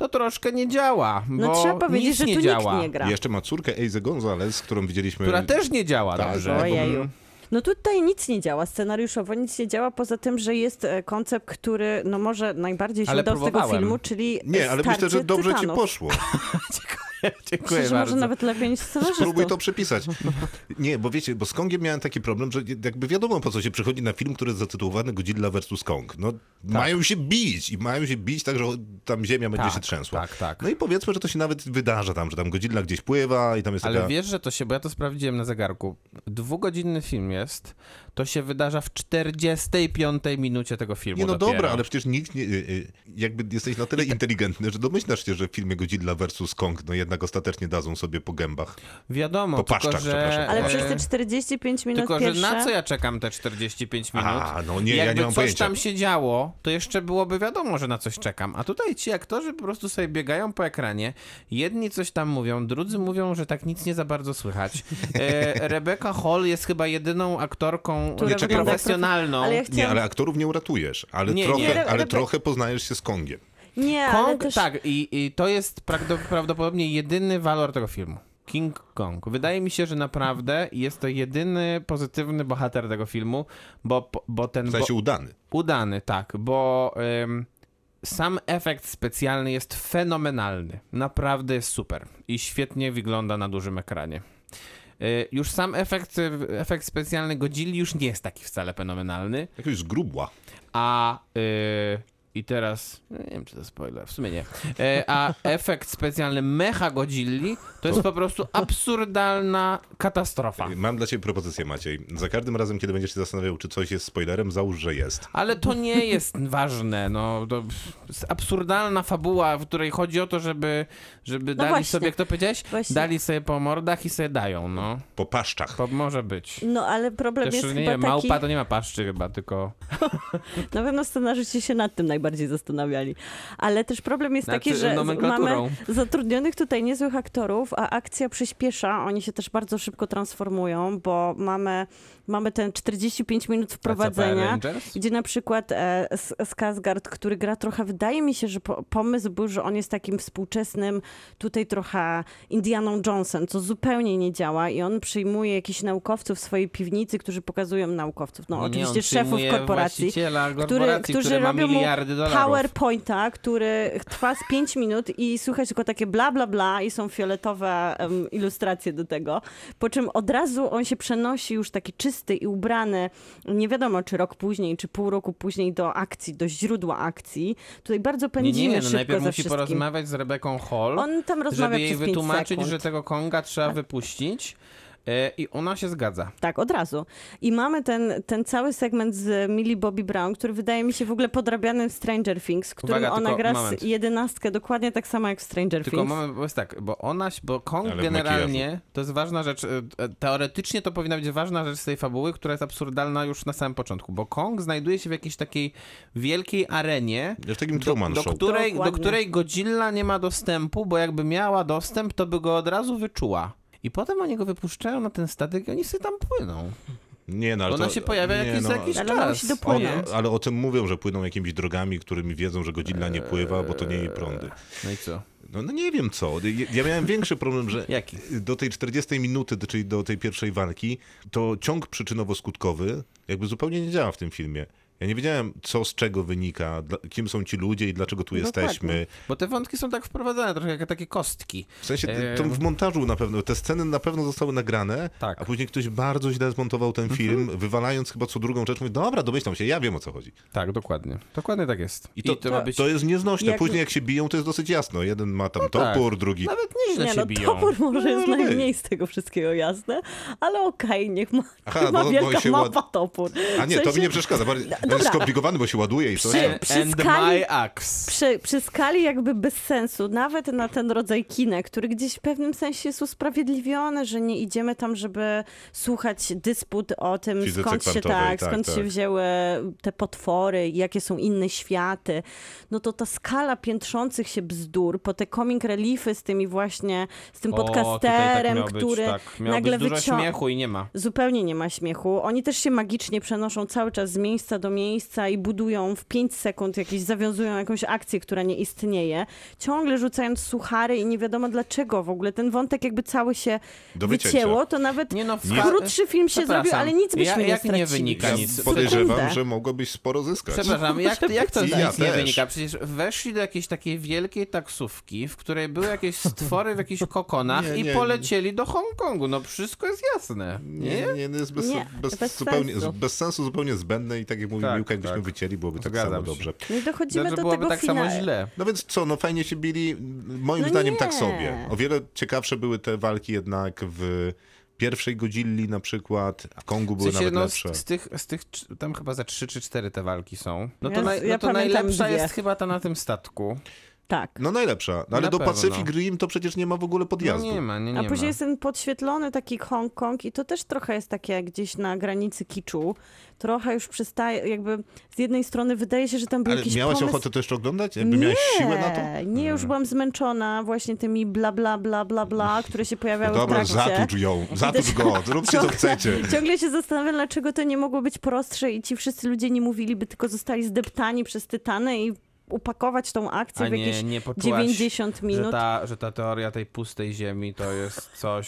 to troszkę nie działa. No bo trzeba powiedzieć, nic że nie tu działa. nikt nie gra. Jeszcze ma córkę Eize Gonzalez, którą widzieliśmy... Która też nie działa Tak, dobrze. Ojeju. No tutaj nic nie działa, scenariuszowo nic nie działa, poza tym, że jest e, koncept, który no może najbardziej się Ale udał z tego filmu, czyli Nie, ale myślę, że dobrze ci poszło. [LAUGHS] [LAUGHS] [LAUGHS] Dziękuję Myślę, że bardzo. może nawet lepiej niż scenarzystą. Spróbuj to przepisać. [LAUGHS] Nie, bo wiecie, bo z Kongiem miałem taki problem, że jakby wiadomo po co się przychodzi na film, który jest zatytułowany Godzilla vs. Kong. No, mają się bić i mają się bić tak, że tam ziemia będzie Tak, się trzęsła. tak, tak. No i powiedzmy, że to się nawet wydarza tam, że tam Godzilla gdzieś pływa i tam jest Ale taka... wiesz, że to się, bo ja to sprawdziłem na zegarku. Dwugodzinny film jest, to się wydarza w 45 minucie tego filmu. Nie no dopiero. dobra, ale przecież nikt nie, y, y, jakby jesteś na tyle inteligentny, że domyślasz się, że w filmie Godzilla vs. Kong no jednak ostatecznie dadzą sobie po gębach. Wiadomo, Po tylko paszczach, że... przepraszam. Ale e, przez te 45 minut Tylko, pierwsze... że na co ja czekam te 45 minut? A, no nie, ja Jakby nie mam coś pojęcia. tam się działo, to jeszcze byłoby wiadomo, że na coś czekam. A tutaj ci aktorzy po prostu sobie biegają po ekranie. Jedni coś tam mówią, drudzy mówią, że tak nic nie za bardzo słychać. E, [LAUGHS] Rebecca Hall jest chyba jedyną aktorką Wygląda jak profesjonalną. Ale ja Nie, chciałam... ale aktorów nie uratujesz, ale, Nie, trochę, nie. ale trochę poznajesz się z Kongiem. Nie, ale Kong, też... tak, i, i to jest prawdo- prawdopodobnie jedyny walor tego filmu. King Kong. Wydaje mi się, że naprawdę jest to jedyny pozytywny bohater tego filmu, bo, bo ten... W bo, sensie udany. Udany, tak, bo ym, sam efekt specjalny jest fenomenalny. Naprawdę jest super i świetnie wygląda na dużym ekranie. Y, Już sam efekt, efekt specjalny Godzilli już nie jest taki wcale fenomenalny, Jakoś zgrubła. a y, i teraz, no nie wiem czy to spoiler, w sumie nie, E, a efekt specjalny Mecha Godzilli to jest po prostu absurdalna katastrofa. Mam dla ciebie propozycję, Maciej. Za każdym razem, kiedy będziesz się zastanawiał, czy coś jest spoilerem, załóż, że jest. Ale to nie jest ważne, no to jest absurdalna fabuła, w której chodzi o to, żeby, żeby dali właśnie. sobie, jak to powiedziałeś? Właśnie. Dali sobie po mordach i sobie dają, no. Po paszczach. To może być. No ale problem Też jest nie chyba taki... małpa to nie ma paszczy chyba, tylko... [LAUGHS] Na pewno scenarzyści się nad tym najbardziej zastanawiali. Ale też problem jest taki, że mamy zatrudnionych tutaj niezłych aktorów, a akcja przyspiesza. Oni się też bardzo szybko transformują, bo mamy, mamy ten 45 minut wprowadzenia. Gdzie na przykład e, Skarsgård, który gra trochę, wydaje mi się, że po, pomysł był, że on jest takim współczesnym, tutaj trochę Indianą Jonesem, co zupełnie nie działa i on przyjmuje jakichś naukowców w swojej piwnicy, którzy pokazują naukowców. No oczywiście szefów korporacji który, korporacji, którzy który ma robią mu. PowerPointa, który trwa z 5 minut i słychać tylko takie bla, bla, bla i są fioletowe em, ilustracje do tego. Po czym od razu on się przenosi już taki czysty i ubrany, nie wiadomo czy rok później, czy pół roku później do akcji, do źródła akcji. Tutaj bardzo Nie, pędzimy nie, no szybko najpierw musi wszystkim. porozmawiać z Rebeką Hall, On tam rozmawia żeby jej przez 5 wytłumaczyć, sekund. że tego Konga trzeba wypuścić e, i ona się zgadza. Tak, od razu. I mamy ten, ten cały segment z Millie Bobby Brown, który wydaje mi się w ogóle podrabiany w Stranger Things, w którym Uwaga, ona gra moment. z jedenastkę dokładnie tak samo jak w Stranger Tylko Things. moment, bo jest tak, bo ona, bo Kong Ale generalnie to jest ważna rzecz, e, e, teoretycznie to powinna być ważna rzecz z tej fabuły, która jest absurdalna już na samym początku, bo Kong znajduje się w jakiejś takiej wielkiej arenie, Jest takim do, Truman do, której, do której Godzilla nie ma dostępu, bo jakby miała dostęp, to by go od razu wyczuła. I potem oni go wypuszczają na ten statek i oni sobie tam płyną. Nie, no ale Ona to, się pojawia nie, jakiś, no, jakiś Ale czas. ale o tym mówią, że płyną jakimiś drogami, którymi wiedzą, że Godzilla nie pływa, bo to nie jej prądy. No i co? No, no nie wiem co. Ja, ja miałem większy problem, że Jaki? do tej 40 minuty, czyli do tej pierwszej walki, to ciąg przyczynowo-skutkowy jakby zupełnie nie działa w tym filmie. Ja nie wiedziałem, co z czego wynika, kim są ci ludzie i dlaczego tu Dokładnie. jesteśmy. Bo te wątki są tak wprowadzane, trochę jak takie kostki. W sensie, Eee. to w montażu na pewno, te sceny na pewno zostały nagrane, Tak. a później ktoś bardzo źle zmontował ten film, wywalając chyba co drugą rzecz, mówi, dobra, domyślam się, ja wiem o co chodzi. Tak, dokładnie. Dokładnie tak jest. I to, ma być... to jest nieznośne. Jak- Później jak się biją, to jest dosyć jasno. Jeden ma tam tak. topór, drugi... Nawet nieźle Nie się no, biją. topór może No, jest może być. najmniej z tego wszystkiego jasne, ale okej, niech ma, Aha, niech ma bo wielka się mapa topór. A nie, W to mi sensie- nie przeszkadza. Bardziej, on jest dobra. skomplikowany, bo się ładuje i coś. Przy- przy and skali- my axe. Przy, przy skali jakby bez sensu, nawet na ten rodzaj kina, który gdzieś w pewnym sensie jest usprawiedliwiony, że nie idziemy tam, żeby słuchać dysput o tym, Fizyce skąd się, tak, tak, skąd tak. się wzięły te potwory, jakie są inne światy. No to ta skala piętrzących się bzdur, po te comic reliefy z tymi właśnie, z tym O, tak podcasterem, być, który tak. Miało nagle być wyciąga... śmiechu i nie ma. Zupełnie nie ma śmiechu. Oni też się magicznie przenoszą cały czas z miejsca do miejsca i budują w 5 sekund jakieś, zawiązują jakąś akcję, która nie istnieje. Ciągle rzucając suchary i nie wiadomo dlaczego w ogóle. Ten wątek jakby cały się Do wycięcia. wycięło, to nawet Nie no, Nie. krótszy film się zrobił, ale nic byśmy Ja- nie jak nie stracili. wynika Ja nic. podejrzewam, Sekundę. że mogłobyś sporo zyskać. Przepraszam, jak, jak to I nic ja nie wynika? Przecież weszli do jakiejś takiej wielkiej taksówki, w której były jakieś stwory w jakichś kokonach Nie, i nie, polecieli do Hongkongu. No wszystko jest jasne. Nie, Nie? nie, nie jest bez, Nie, bez, bez zupełnie, sensu. bez sensu, zupełnie zbędne i tak jak mówił Tak, Miłka, jakbyśmy tak. wycięli, byłoby tak Zgadzam samo się. dobrze. No i dochodzimy Znaczy do byłoby tego tak samo źle. No więc co, no fajnie się bili, moim No zdaniem nie. tak sobie. O wiele ciekawsze były te walki jednak w pierwszej Godzilli na przykład, w Kongu W były sensie, nawet no, lepsze. z, z, tych, z tych, tam chyba za trzy czy cztery te walki są. No to, Ja- naj, ja no to najlepsza dwie. jest chyba ta na tym statku. Tak. No najlepsza, no, ale Na do pewno. Pacific Rim to przecież nie ma w ogóle No podjazdu. nie ma, nie, nie A ma. później jest ten podświetlony taki Hongkong i to też trochę jest takie gdzieś na granicy kiczu. Trochę już przestaje, jakby z jednej strony wydaje się, że tam był Ale jakiś miałaś pomysł... ochotę to jeszcze oglądać? Jakby miałaś siłę na to? Nie, nie, już byłam zmęczona właśnie tymi bla bla bla bla bla, które się pojawiały Dobra, w trakcie. zatucz ją, zatucz go, zróbcie co chcecie. Ciągle się zastanawiam, dlaczego to nie mogło być prostsze i ci wszyscy ludzie nie mówili, by tylko zostali zdeptani przez Tytany i upakować tą akcję A w nie, jakieś nie poczułaś, 90 Że minut. ta, że ta teoria tej pustej ziemi to jest coś,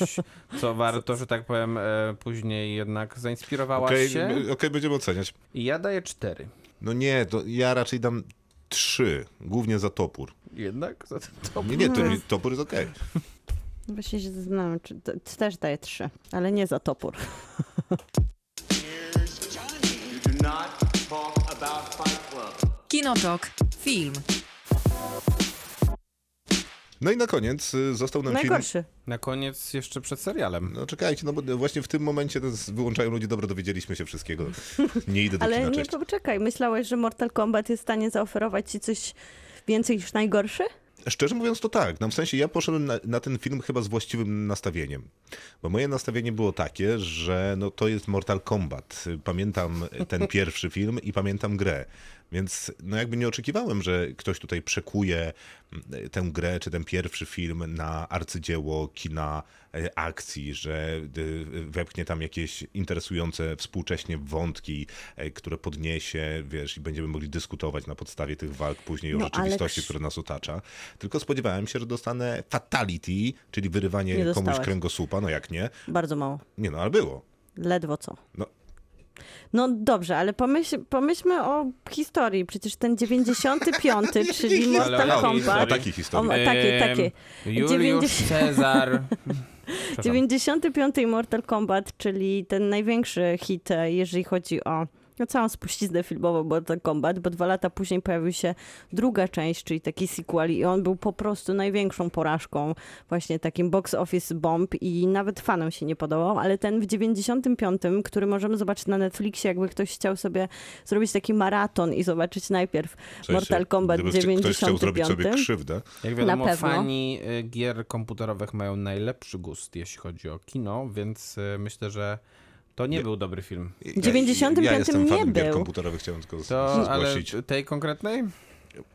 co warto, że tak powiem, e, później jednak zainspirowałaś Okej, się. my- okej, będziemy oceniać. I ja daję cztery. No nie, to ja raczej dam trzy, głównie za topór. Jednak? Za to Nie, nie, to, mi- topór jest okej. Właśnie się zastanawiam, czy też daje 3, ale nie za topór. [LAUGHS] Kinotok. Film. No i na koniec y, został nam film... Najgorszy. Na koniec jeszcze przed serialem. No czekajcie, no bo właśnie w tym momencie to wyłączają ludzie, dobra, dowiedzieliśmy się wszystkiego. Nie idę do Ale kina, nie, cześć. poczekaj, myślałeś, że Mortal Kombat jest w stanie zaoferować ci coś więcej niż najgorszy? Szczerze mówiąc to tak, no w sensie ja poszedłem na, na ten film chyba z właściwym nastawieniem, bo moje nastawienie było takie, że no to jest Mortal Kombat. Pamiętam ten pierwszy film i pamiętam grę, więc no jakby nie oczekiwałem, że ktoś tutaj przekuje mm, tę grę czy ten pierwszy film na arcydzieło kina e, akcji, że y, wepchnie tam jakieś interesujące współcześnie wątki, e, które podniesie, wiesz, i będziemy mogli dyskutować na podstawie tych walk później o No, rzeczywistości, ale- która nas otacza. Tylko spodziewałem się, że dostanę fatality, czyli wyrywanie Nie komuś kręgosłupa, no jak nie? Bardzo mało. Nie no, ale było. Ledwo co. No. No dobrze, ale pomyśl, pomyślmy o historii. Przecież ten 95, czyli? Mortal o Kombat. O takiej historii. O, takie, takie. Em, Juliusz 90 Cezar. [LAUGHS] Przepraszam. 95 Mortal Kombat, czyli ten największy hit, e, jeżeli chodzi o no, całą spuściznę filmową Mortal Kombat, bo dwa lata później pojawił się druga część, czyli taki sequel i on był po prostu największą porażką, właśnie takim box office bomb i nawet fanom się nie podobał, ale ten w 95, który możemy zobaczyć na Netflixie, jakby ktoś chciał sobie zrobić taki maraton i zobaczyć najpierw W sensie, Mortal Kombat gdyby chci- ktoś chciał 95. zrobić sobie krzywdę, Jak wiadomo, Na pewno. fani y, gier komputerowych mają najlepszy gust, jeśli chodzi o kino, więc y, myślę, że to nie był dobry film. Ja- W 95 ja jestem fanem nie gier był. komputerowych, chciałem tylko To, ale zgłosić. tej konkretnej?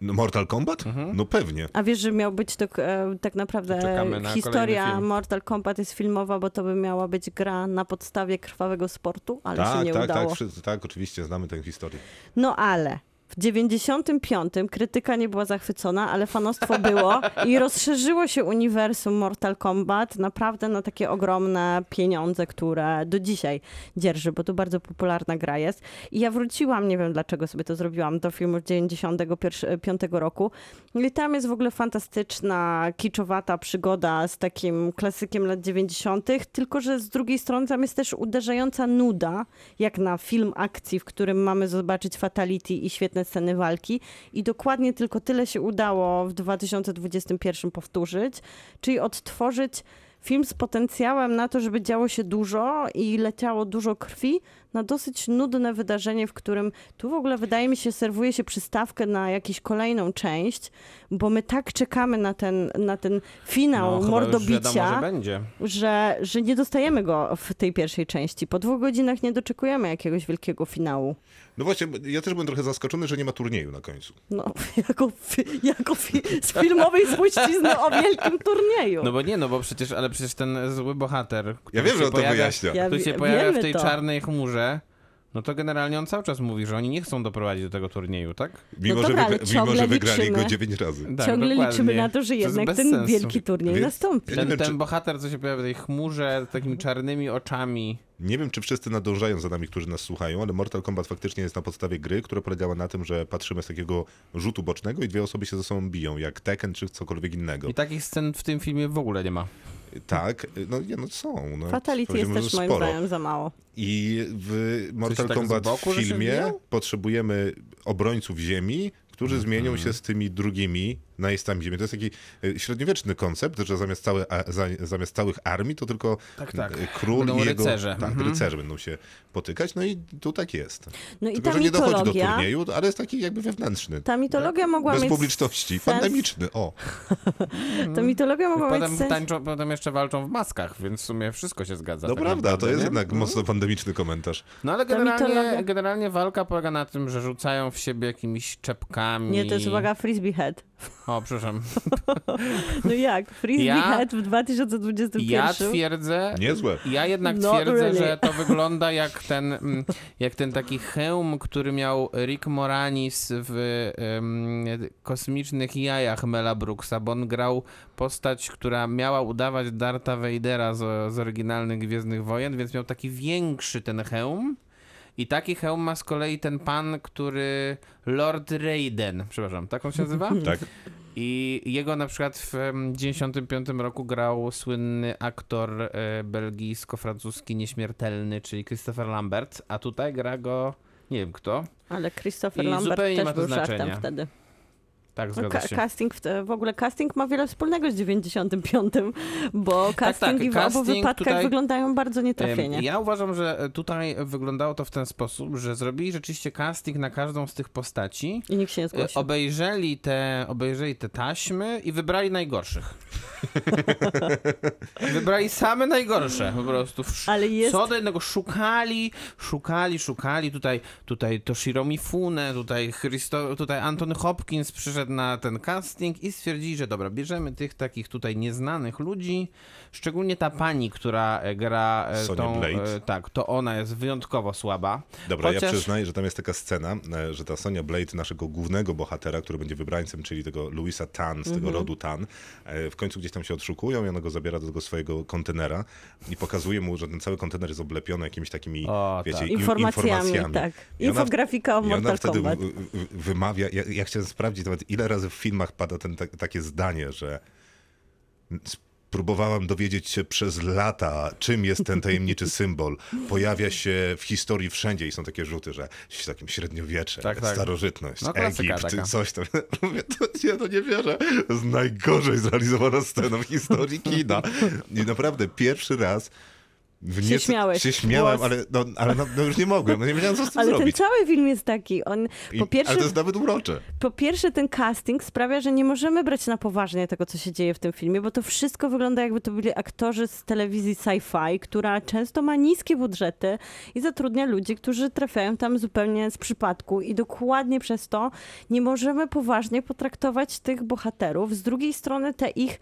No, Mortal Kombat? No pewnie. A wiesz, że miał być to e, tak naprawdę Czekamy na historia. Mortal Kombat jest filmowa, bo to by miała być gra na podstawie krwawego sportu, ale się tak, nie tak, udało. tak, tak, oczywiście, znamy tę historię. No ale W 95 krytyka nie była zachwycona, ale fanostwo było i [LAUGHS] rozszerzyło się uniwersum Mortal Kombat naprawdę na takie ogromne pieniądze, które do dzisiaj dzierży, bo to bardzo popularna gra jest. I ja wróciłam, nie wiem dlaczego sobie to zrobiłam, do filmu z 95 roku. I tam jest w ogóle fantastyczna, kiczowata przygoda z takim klasykiem lat 90., tylko że z drugiej strony tam jest też uderzająca nuda, jak na film akcji, w którym mamy zobaczyć fatality i świetne sceny walki. I dokładnie tylko tyle się udało w 2021 powtórzyć, czyli odtworzyć film z potencjałem na to, żeby działo się dużo i leciało dużo krwi, na dosyć nudne wydarzenie, w którym tu w ogóle wydaje mi się serwuje się przystawkę na jakąś kolejną część, bo my tak czekamy na ten, na ten finał No, już wiadomo, mordobicia, że będzie. że, że nie dostajemy go w tej pierwszej części. Po dwóch godzinach nie doczekujemy jakiegoś wielkiego finału. No właśnie, ja też byłem trochę zaskoczony, że nie ma turnieju na końcu. No, [LAUGHS] jako, jako fi, z filmowej spuścizny o wielkim turnieju. No bo nie, no bo przecież, ale przecież ten zły bohater, który Ja wiem, się że on to pojawia, wyjaśnia. Ja który się pojawia w tej to. czarnej chmurze, no to generalnie on cały czas mówi, że oni nie chcą doprowadzić do tego turnieju, tak? Mimo, dobra, że, mimo że wygrali liczymy. go dziewięć razy. tak Ciągle dokładnie. liczymy na to, że To jednak bez ten sensu. wielki turniej Więc- nastąpi. Ten, wiem, ten czy- bohater, co się pojawia w tej chmurze, takimi czarnymi oczami. Nie wiem, czy wszyscy nadążają za nami, którzy nas słuchają, ale Mortal Kombat faktycznie jest na podstawie gry, która polegała na tym, że patrzymy z takiego rzutu bocznego i dwie osoby się ze sobą biją, jak Tekken czy cokolwiek innego. I takich scen w tym filmie w ogóle nie ma. Tak, no, nie, no są. No, Fatality jest też moim zdaniem za mało. I w Mortal tak Kombat boku, filmie potrzebujemy obrońców ziemi, którzy Mhm. zmienią się z tymi drugimi najeźdźcami ziemi. To jest taki e, średniowieczny koncept, że zamiast, całe, zamiast całych armii to tylko Tak, tak. e, król Będą i jego rycerze. Tak, Mhm. rycerze będą się potykać. No i tu tak jest. No i Tylko, ta że nie dochodzi do mitologia, turnieju, ale jest taki jakby wewnętrzny. ta mitologia mogła Bez mieć publiczności. sens, Pandemiczny. O, [LAUGHS] Ta mitologia mogła mieć Potem sens tańczą, potem jeszcze walczą w maskach, więc w sumie wszystko się zgadza. no tak prawda, to jest nie? jednak mocno pandemiczny komentarz. No ale generalnie, mitologia- generalnie walka polega na tym, że rzucają w siebie jakimiś czepkami. Nie, to jest uwaga, frisbee head. O, przepraszam. [LAUGHS] No jak? Frisbee Ja- head w 2021? Ja twierdzę, Niezłe. ja jednak Not twierdzę, really. że to wygląda jak ten, mm, jak ten taki hełm, który miał Rick Moranis w em, kosmicznych jajach Mela Brooksa, bo on grał postać, która miała udawać Darta Vadera z, z oryginalnych Gwiezdnych Wojen, więc miał taki większy ten hełm. I taki hełm ma z kolei ten pan, który Lord Raiden, przepraszam, tak on się nazywa? [LAUGHS] Tak? I jego na przykład w em, 95 roku grał słynny aktor e, belgijsko-francuski nieśmiertelny, czyli Christopher Lambert, a tutaj gra go nie wiem kto. Ale Christopher I Lambert zupełnie nie ma też to był żartem znaczenia. wtedy. Tak, No, zgadza ka- się. casting, w, w ogóle casting ma wiele wspólnego z 95, bo castingi w obu Tak, casting wypadkach tutaj- wyglądają bardzo nietrafienie. Ja uważam, że tutaj wyglądało to w ten sposób, że zrobili rzeczywiście casting na każdą z tych postaci. I nikt się nie e, zgłosił. Obejrzeli te, obejrzeli te taśmy i wybrali najgorszych. [LAUGHS] wybrali same najgorsze po prostu. Ale jest- Co do jednego szukali, szukali, szukali. Tutaj, tutaj Toshiro Mifune, tutaj, Christo, tutaj Anthony Hopkins przyszedł na ten casting i stwierdzili, że dobra, bierzemy tych takich tutaj nieznanych ludzi, szczególnie ta pani, która e, gra e, Sonia tą, Blade. e, tak, to ona jest wyjątkowo słaba. Dobra, ja Chociaż- przyznaję, że tam jest taka scena, że ta Sonia Blade, naszego głównego bohatera, który będzie wybrańcem, czyli tego Louisa Tan, z Mhm. tego rodu Tan, w końcu gdzieś tam się odszukują i ona go zabiera do tego swojego kontenera i pokazuje mu, że ten cały kontener jest oblepiony jakimiś takimi, O, wiecie, tak. Informacjami, informacjami. tak. Infografika o I ona Mortal wtedy Kombat. wymawia, ja, ja chciałem sprawdzić nawet, ile razy w filmach pada ten, tak, takie zdanie, że Próbowałam dowiedzieć się przez lata, czym jest ten tajemniczy symbol. Pojawia się w historii wszędzie i są takie rzuty, że w takim średniowiecze, Tak, tak. starożytność, No, Egipt, taka. coś tam. [LAUGHS] Mówię, to, ja to nie wierzę. To jest najgorzej zrealizowana scena w historii kina. I naprawdę pierwszy raz w Się śmiałeś. się śmiałem, Głos. ale, no, ale no, no już nie mogłem, no nie wiedziałem co z tym Ale ten zrobić. cały film jest taki. On, I, po, pierwsze, ale to jest nawet urocze. po pierwsze, ten casting sprawia, że nie możemy brać na poważnie tego, co się dzieje w tym filmie, bo to wszystko wygląda jakby to byli aktorzy z telewizji sci-fi, która często ma niskie budżety i zatrudnia ludzi, którzy trafiają tam zupełnie z przypadku. I dokładnie przez to nie możemy poważnie potraktować tych bohaterów. Z drugiej strony te ich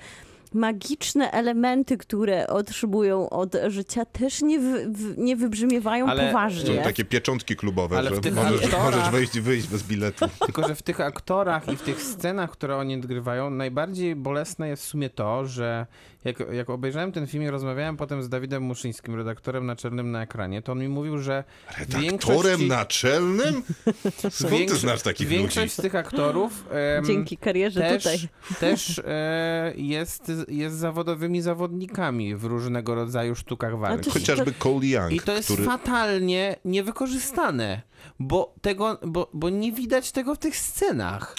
magiczne elementy, które otrzymują od życia, też nie, wy, nie wybrzmiewają Ale- Są poważnie. takie pieczątki klubowe, Ale że tych możesz, aktorach- możesz wejść i wyjść bez biletu. [LAUGHS] Tylko, że w tych aktorach i w tych scenach, które oni odgrywają, najbardziej bolesne jest w sumie to, że jak, jak obejrzałem ten film i rozmawiałem potem z Dawidem Muszyńskim, redaktorem naczelnym na ekranie, to on mi mówił, że Redaktorem większości, naczelnym? [LAUGHS] Skąd ty większo- znasz takich ludzi? większość z tych aktorów em, Dzięki karierze też, tutaj. też e, jest, jest zawodowymi zawodnikami w różnego rodzaju sztukach walki. to- Chociażby Cole Young, I to jest który... fatalnie niewykorzystane, bo, tego, bo, bo nie widać tego w tych scenach.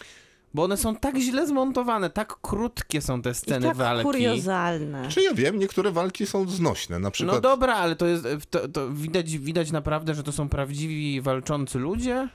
Bo one są tak źle zmontowane, tak krótkie są te I sceny tak walki. kuriozalne. Czy ja wiem, niektóre walki są znośne, na przykład... No dobra, ale to jest. To, to widać, widać naprawdę, że to są prawdziwi walczący ludzie.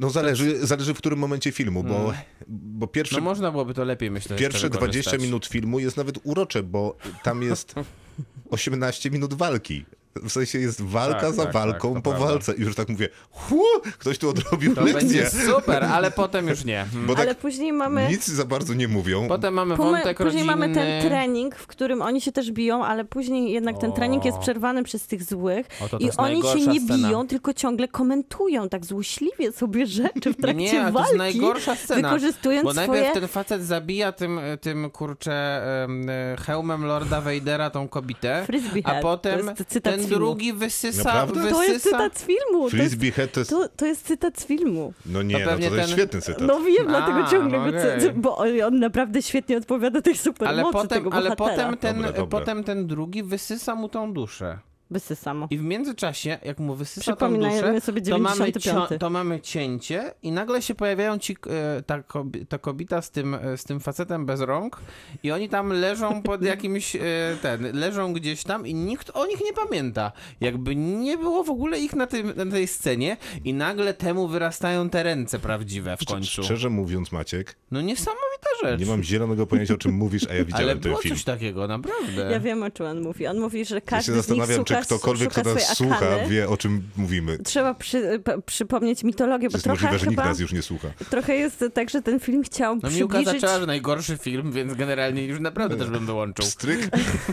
No zależy, zależy w którym momencie filmu, bo, Mm. bo pierwsze, No można byłoby to lepiej myślę. pierwsze jeszcze 20 wykorzystać. minut filmu jest nawet urocze, bo tam jest [LAUGHS] 18 minut walki. W sensie jest walka Tak, za tak, walką tak, po prawda. walce. I już tak mówię, hu, ktoś tu odrobił To lekcję. będzie super, ale potem już nie. Hmm. Bo tak Ale później mamy... nic za bardzo nie mówią. Potem mamy Później wątek później rodzinny. mamy ten trening, w którym oni się też biją, ale później jednak ten O. trening jest przerwany przez tych złych O, to to i oni się nie scena. biją, tylko ciągle komentują tak złośliwie sobie rzeczy w [LAUGHS] trakcie Nie, ale to walki, jest najgorsza scena. wykorzystując Bo najpierw swoje... ten facet zabija tym, tym kurczę e, hełmem Lorda Vadera tą kobietę, Frisbee a potem to jest cytat ten z filmu. drugi wysysa, Naprawdę? wysysa... To jest cytat z filmu. To jest, to jest... to, to jest cytat z filmu. No nie, To no to jest ten- świetny cytat. No wiem, A, dlatego ciągle no okej. bo on naprawdę świetnie odpowiada tej supermocy Ale potem, tego ale bohatera. potem, ten, Dobre, dobre. potem ten drugi wysysa mu tą duszę. Wysysamo. I w międzyczasie, jak mu wysysa tą Przypominajmy duszę, sobie to mamy, 95. to mamy cięcie i nagle się pojawiają ci, e, ta, kobi- ta kobieta z tym, e, z tym facetem bez rąk i oni tam leżą pod [LAUGHS] jakimś, e, ten, leżą gdzieś tam i nikt o nich nie pamięta. Jakby nie było w ogóle ich na, tym, na tej scenie i nagle temu wyrastają te ręce prawdziwe w końcu. Szczerze mówiąc, Maciek, No niesamowita rzecz. nie mam zielonego pojęcia, o czym mówisz, a ja [LAUGHS] widziałem Ale ten było film. coś takiego, naprawdę. Ja wiem, o czym on mówi. On mówi, że Ja każdy się z nich szuka, ktokolwiek, kto nas słucha, akany. wie, o czym mówimy. Trzeba przy, p- przypomnieć mitologię, bo Jest trochę możliwe, że nikt chyba, nas już nie słucha. trochę jest tak, że ten film chciał No Miłka przybliżyć... zaczęła, że najgorszy film, więc generalnie już naprawdę też bym dołączył. Pstryk?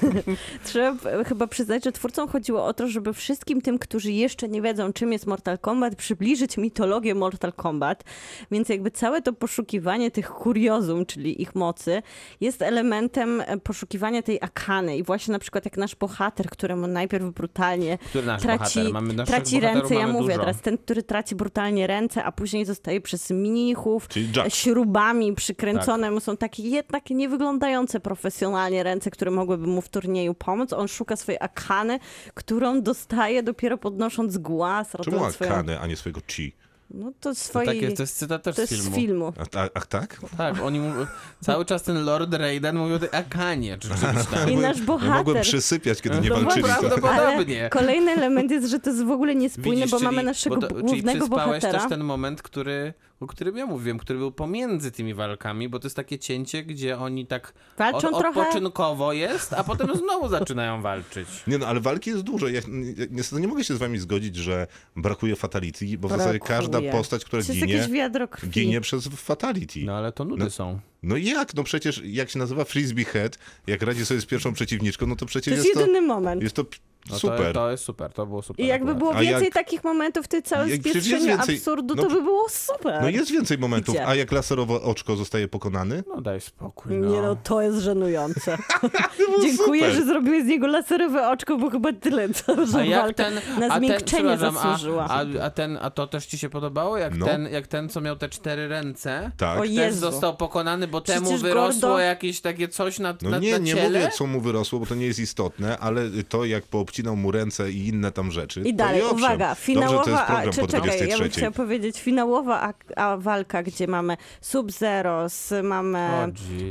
[LAUGHS] Trzeba chyba przyznać, że twórcom chodziło o to, żeby wszystkim tym, którzy jeszcze nie wiedzą, czym jest Mortal Kombat, przybliżyć mitologię Mortal Kombat. Więc jakby całe to poszukiwanie tych kuriozum, czyli ich mocy, jest elementem e, poszukiwania tej akany. I właśnie na przykład jak nasz bohater, któremu najpierw brutalnie Który nasz traci, traci ręce, ja mówię dużo. teraz, ten, który traci brutalnie ręce, a później zostaje przez mnichów Jack. śrubami przykręcone Tak. mu są takie jednak nie wyglądające profesjonalnie ręce, które mogłyby mu w turnieju pomóc. On szuka swojej akany, którą dostaje dopiero podnosząc głaz. Czemu rotując swoją- a nie swojego chi? No to To, swojej... tak jest, to jest cytat też to z jest z filmu. filmu. A, a, a tak? Tak, oni mówią, cały czas ten Lord Raiden mówił o Akanie, czy czymś tam. I nasz Ja mogłem bohater... przysypiać, kiedy nie No walczyli. prawda, To... bo- Ale kolejny element jest, że to jest w ogóle niespójne, Widzisz, bo czyli, mamy naszego bo to, czyli głównego przyspałeś bohatera. też ten moment, który, o którym ja mówiłem, który był pomiędzy tymi walkami, bo to jest takie cięcie, gdzie oni tak Walczą od, trochę- odpoczynkowo jest, a potem znowu [LAUGHS] zaczynają walczyć. Nie no, ale walki jest dużo. Ja, ja niestety nie mogę się z wami zgodzić, że brakuje fatality, bo w zasadzie Brakuje. każda postać, która To jest ginie, jakieś wiadro krwi. ginie przez fatality. No ale to nudy No. są. No jak? No przecież jak się nazywa Frisbee Head, jak radzi sobie z pierwszą przeciwniczką, no to To przecież jest jest, jedyny moment. to, jest to No super. To, to jest super, to było super. I jakby było A więcej jak- takich momentów w tej całej więcej- absurdu, no to by było super. No jest więcej momentów, Gdzie? a jak laserowe oczko zostaje pokonany? No daj spokój, no. Nie no, to jest żenujące. [LAUGHS] Dziękuję, super. że zrobiłeś z niego laserowe oczko, bo chyba tyle, co że A jak walka ten, na a ten, zmiękczenie przepraszam, zasłużyła. A, a, a, ten, a to też ci się podobało? Jak, No. ten, jak ten, co miał te cztery ręce, Tak. Jezu. został pokonany, bo temu Przecież wyrosło Gordo- jakieś takie coś na, No na, nie, na nie mówię, co mu wyrosło, bo to nie jest istotne, ale to, jak poobcinał mu ręce i inne tam rzeczy. I to dalej, owszem. uwaga, finałowa, Dobrze, to jest program a, czy, po czekaj, ja 23. bym chciała powiedzieć, finałowa a, a walka, gdzie mamy Sub-Zero, mamy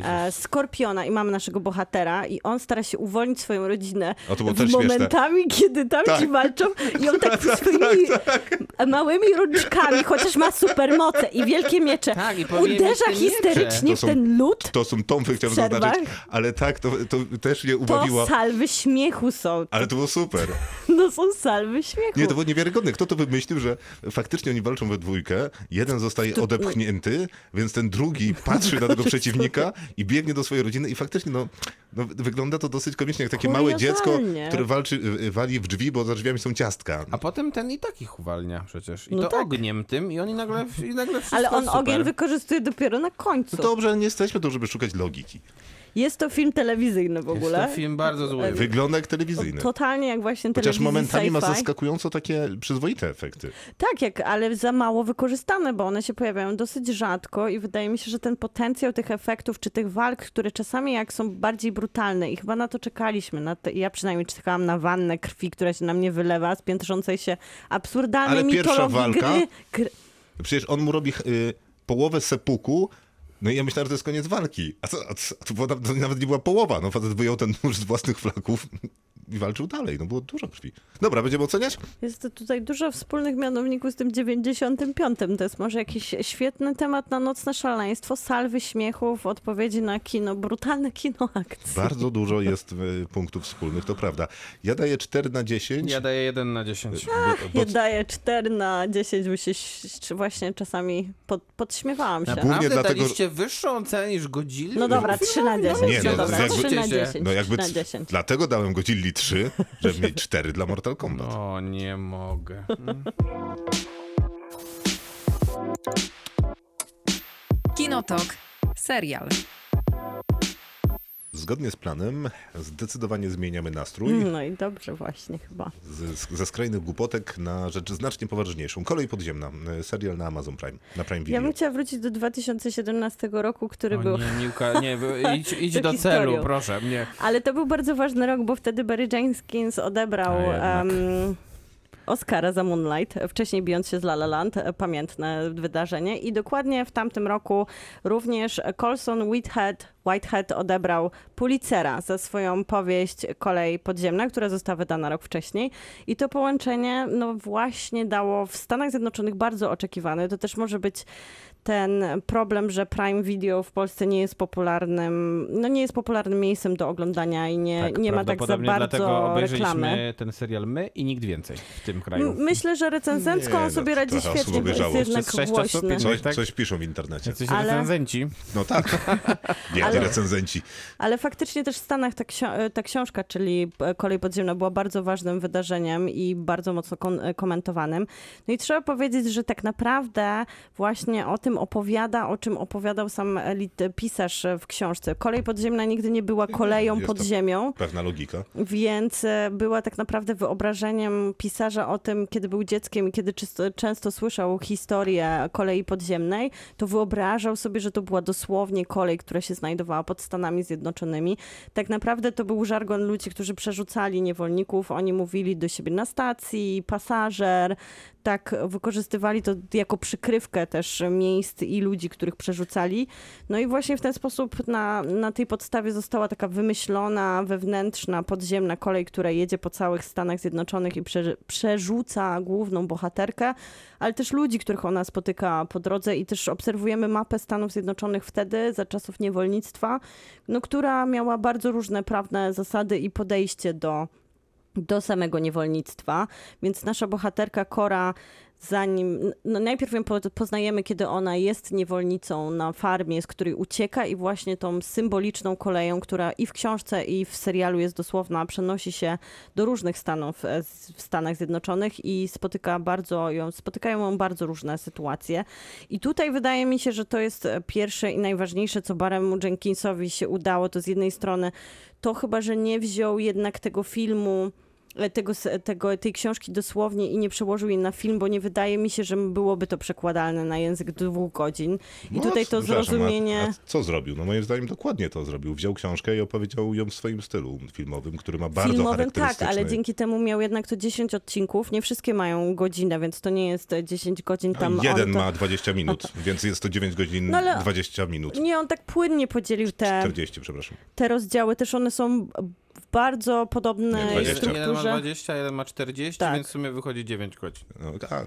O, e. Skorpiona i mamy naszego bohatera i on stara się uwolnić swoją rodzinę A to było też śmieszne. momentami, kiedy tam Tak. ci walczą i on tak, [LAUGHS] swoimi małymi rączkami, chociaż ma supermoce i wielkie miecze, Tak, uderza te miecze. histerycznie To w są, ten lód, to są tąpy, chciałem zaznaczyć, ale tak, to, to też mnie to ubawiło. salwy śmiechu są. Ale to było super. [LAUGHS] No są salwy śmiechu. Nie, to było niewiarygodne. Kto to wymyślił, że faktycznie oni walczą we dwójkę, jeden zostaje odepchnięty, więc ten drugi patrzy na tego [LAUGHS] przeciwnika i biegnie do swojej rodziny i faktycznie no, no, wygląda to dosyć komicznie, jak takie małe dziecko, które walczy, y, wali w drzwi, bo za drzwiami są ciastka. A potem ten i tak ich uwalnia przecież. I No to tak. ogniem tym i oni nagle, i nagle wszystko Ale on super. ogień wykorzystuje dopiero na końcu. No dobrze, nie jesteśmy tu, żeby szukać logiki. Jest to film telewizyjny w Jest ogóle. to film bardzo zły. Wygląda jak telewizyjny. Totalnie jak właśnie Chociaż telewizji momentami ma zaskakująco takie przyzwoite efekty. Tak, jak, ale za mało wykorzystane, bo one się pojawiają dosyć rzadko i wydaje mi się, że ten potencjał tych efektów, czy tych walk, które czasami jak są bardziej brutalne i chyba na to czekaliśmy, na to, ja przynajmniej czekałam na wannę krwi, która się na mnie wylewa z piętrzącej się absurdalnej Ale pierwsza walka? gry. gry. Przecież on mu robi y, połowę sepuku, no i ja myślałem, że to jest koniec walki. A, co, a, co, a to, była, to nawet nie była połowa. No facet wyjął ten nóż z własnych flaków i walczył dalej. No było dużo krwi. Dobra, będziemy oceniać? Jest to tutaj dużo wspólnych mianowników z tym 95. To jest może jakiś świetny temat na nocne szaleństwo, salwy śmiechów, odpowiedzi na kino, brutalne kino akcji. Bardzo dużo jest y, punktów wspólnych, to prawda. Ja daję 4 na 10. Ja daję 1 na 10. bo, bo, Ja daję 4 na 10, bo się właśnie czasami pod, podśmiewałam się. Głównie Naprawdę dlatego- daliście wyższą cenę niż Godzilla? No dobra, 3 na 10. Nie, no, no dobra, jakby- 3 na Wiecie, 10. no jakby 3 na c- 10. dlatego dałem go 3, żeby mieć 4 dla Mortal Kombat. O, nie mogę. Kinotok. Serial. Zgodnie z planem zdecydowanie zmieniamy nastrój. No i dobrze właśnie chyba. Z, ze skrajnych głupotek na rzecz znacznie poważniejszą. Kolej podziemna, y, serial na Amazon Prime, na Prime Video. Ja bym chciała wrócić do 2017 roku, który O był... nie, Miłka, nie, [LAUGHS] idź, idź do historią. celu, proszę. Nie. Ale to był bardzo ważny rok, bo wtedy Barry Jenkins odebrał Oscara za Moonlight, wcześniej bijąc się z La La Land, pamiętne wydarzenie. I dokładnie w tamtym roku również Colson Whitehead, Whitehead odebrał Pulitzera za swoją powieść Kolej Podziemna, która została wydana rok wcześniej. I to połączenie no właśnie dało w Stanach Zjednoczonych bardzo oczekiwane. To też może być ten problem, że Prime Video w Polsce nie jest popularnym, no nie jest popularnym miejscem do oglądania i nie, Tak, nie ma tak za dlatego bardzo obejrzeliśmy reklamy. ten serial my i nikt więcej w tym kraju. Myślę, że recenzencko Nie, on no, sobie radzi świetnie, bo jest jednak Przez sześć osób głośny. Coś, tak? coś piszą w internecie. Jacyś Ale- recenzenci. No tak. Nie, Ale- recenzenci. Ale faktycznie też w Stanach ta, ksio- ta książka, czyli e, Kolej Podziemna, była bardzo ważnym wydarzeniem i bardzo mocno kon- komentowanym. No i trzeba powiedzieć, że tak naprawdę właśnie o tym opowiada, o czym opowiadał sam pisarz w książce. Kolej Podziemna nigdy nie była koleją Jest pod ziemią. Pewna logika. Więc e, była tak naprawdę wyobrażeniem pisarza o tym, kiedy był dzieckiem i kiedy czysto, często słyszał historię kolei podziemnej, to wyobrażał sobie, że to była dosłownie kolej, która się znajdowała pod Stanami Zjednoczonymi. Tak naprawdę to był żargon ludzi, którzy przerzucali niewolników. Oni mówili do siebie na stacji, pasażer. Tak, wykorzystywali to jako przykrywkę też miejsc i ludzi, których przerzucali. No i właśnie w ten sposób na, na tej podstawie została taka wymyślona, wewnętrzna, podziemna kolej, która jedzie po całych Stanach Zjednoczonych i prze, przerzuca główną bohaterkę, ale też ludzi, których ona spotyka po drodze i też obserwujemy mapę Stanów Zjednoczonych wtedy, za czasów niewolnictwa, no, która miała bardzo różne prawne zasady i podejście do do samego niewolnictwa, więc nasza bohaterka Kora zanim, no najpierw ją po- poznajemy, kiedy ona jest niewolnicą na farmie, z której ucieka i właśnie tą symboliczną koleją, która i w książce i w serialu jest dosłowna, przenosi się do różnych stanów e, w Stanach Zjednoczonych i spotyka bardzo ją, spotykają ją bardzo różne sytuacje. I tutaj wydaje mi się, że to jest e, pierwsze i najważniejsze, co Baremu Jenkinsowi się udało, to z jednej strony to chyba, że nie wziął jednak tego filmu tego, s- tego, tej książki dosłownie i nie przełożył jej na film, bo nie wydaje mi się, że byłoby to przekładalne na język dwóch godzin. I No, tutaj to zrozumienie... A, a co zrobił? No moim zdaniem dokładnie to zrobił. Wziął książkę i opowiedział ją w swoim stylu filmowym, który ma bardzo Filmowym tak, ale dzięki temu miał jednak to 10 odcinków. Nie wszystkie mają godzinę, więc to nie jest e, 10 godzin A tam. Jeden to... ma 20 minut, [LAUGHS] więc jest to 9 godzin No ale- 20 minut. Nie, on tak płynnie podzielił te, 40, przepraszam. te rozdziały. Też one są w bardzo Nie, podobnej 20. Jeden, jeden ma strukturze. 20, jeden ma 40, Tak. więc w sumie wychodzi 9 godzin. No, tak.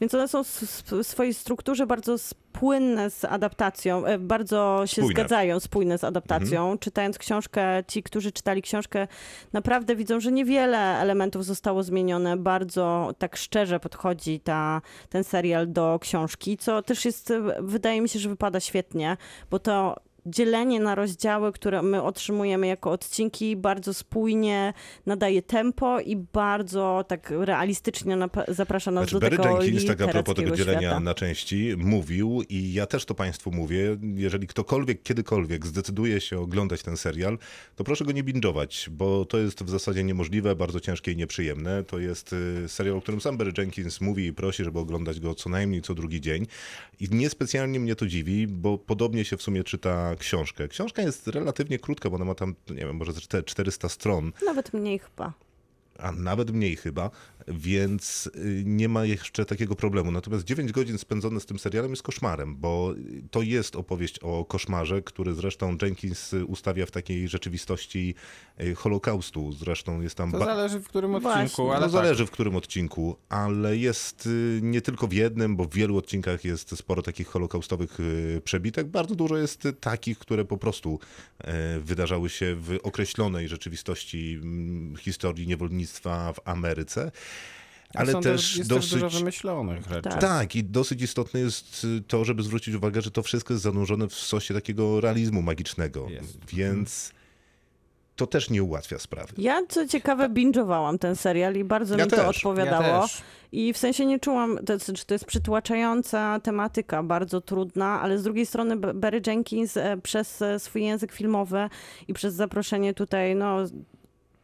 Więc one są w swojej strukturze bardzo spłynne z adaptacją, e, bardzo się Spójne. zgadzają, spójne z adaptacją. Mhm. Czytając książkę, ci, którzy czytali książkę, naprawdę widzą, że niewiele elementów zostało zmienione. Bardzo tak szczerze podchodzi ta, ten serial do książki, co też jest, e, wydaje mi się, że wypada świetnie, bo to dzielenie na rozdziały, które my otrzymujemy jako odcinki, bardzo spójnie nadaje tempo i bardzo tak realistycznie zaprasza nas Znaczy do Barry tego Jenkins, tak a propos tego dzielenia świata. na części, mówił i ja też to Państwu mówię, jeżeli ktokolwiek, kiedykolwiek zdecyduje się oglądać ten serial, to proszę go nie binge'ować, bo to jest w zasadzie niemożliwe, bardzo ciężkie i nieprzyjemne. To jest y, serial, o którym sam Barry Jenkins mówi i prosi, żeby oglądać go co najmniej co drugi dzień. I niespecjalnie mnie to dziwi, bo podobnie się w sumie czyta książkę. Książka jest relatywnie krótka, bo ona ma tam, nie wiem, może ze czte- 400 stron, Nawet mniej chyba. a nawet mniej chyba, więc y, nie ma jeszcze takiego problemu. Natomiast 9 godzin spędzone z tym serialem jest koszmarem, bo to jest opowieść o koszmarze, który zresztą Jenkins ustawia w takiej rzeczywistości y, Holokaustu. Zresztą jest tam... To zależy w którym Właśnie. odcinku, no ale tak. zależy w którym odcinku, ale jest y, nie tylko w jednym, bo w wielu odcinkach jest sporo takich holokaustowych przebitek. Bardzo dużo jest takich, które po prostu wydarzały się w określonej rzeczywistości mm, historii niewolnictwa w Ameryce. Ale Są też jest dosyć. też dużo wymyślonych rzeczy. Tak. Tak, i dosyć istotne jest y, to, żeby zwrócić uwagę, że to wszystko jest zanurzone w sosie takiego realizmu magicznego. Jest. Więc to też nie ułatwia sprawy. Ja, co ciekawe, binge'owałam ten serial i bardzo Ja mi to też. odpowiadało. Ja też. I w sensie nie czułam, to, znaczy to jest przytłaczająca tematyka, bardzo trudna, ale z drugiej strony Barry Jenkins e, przez e, swój język filmowy i przez zaproszenie tutaj, no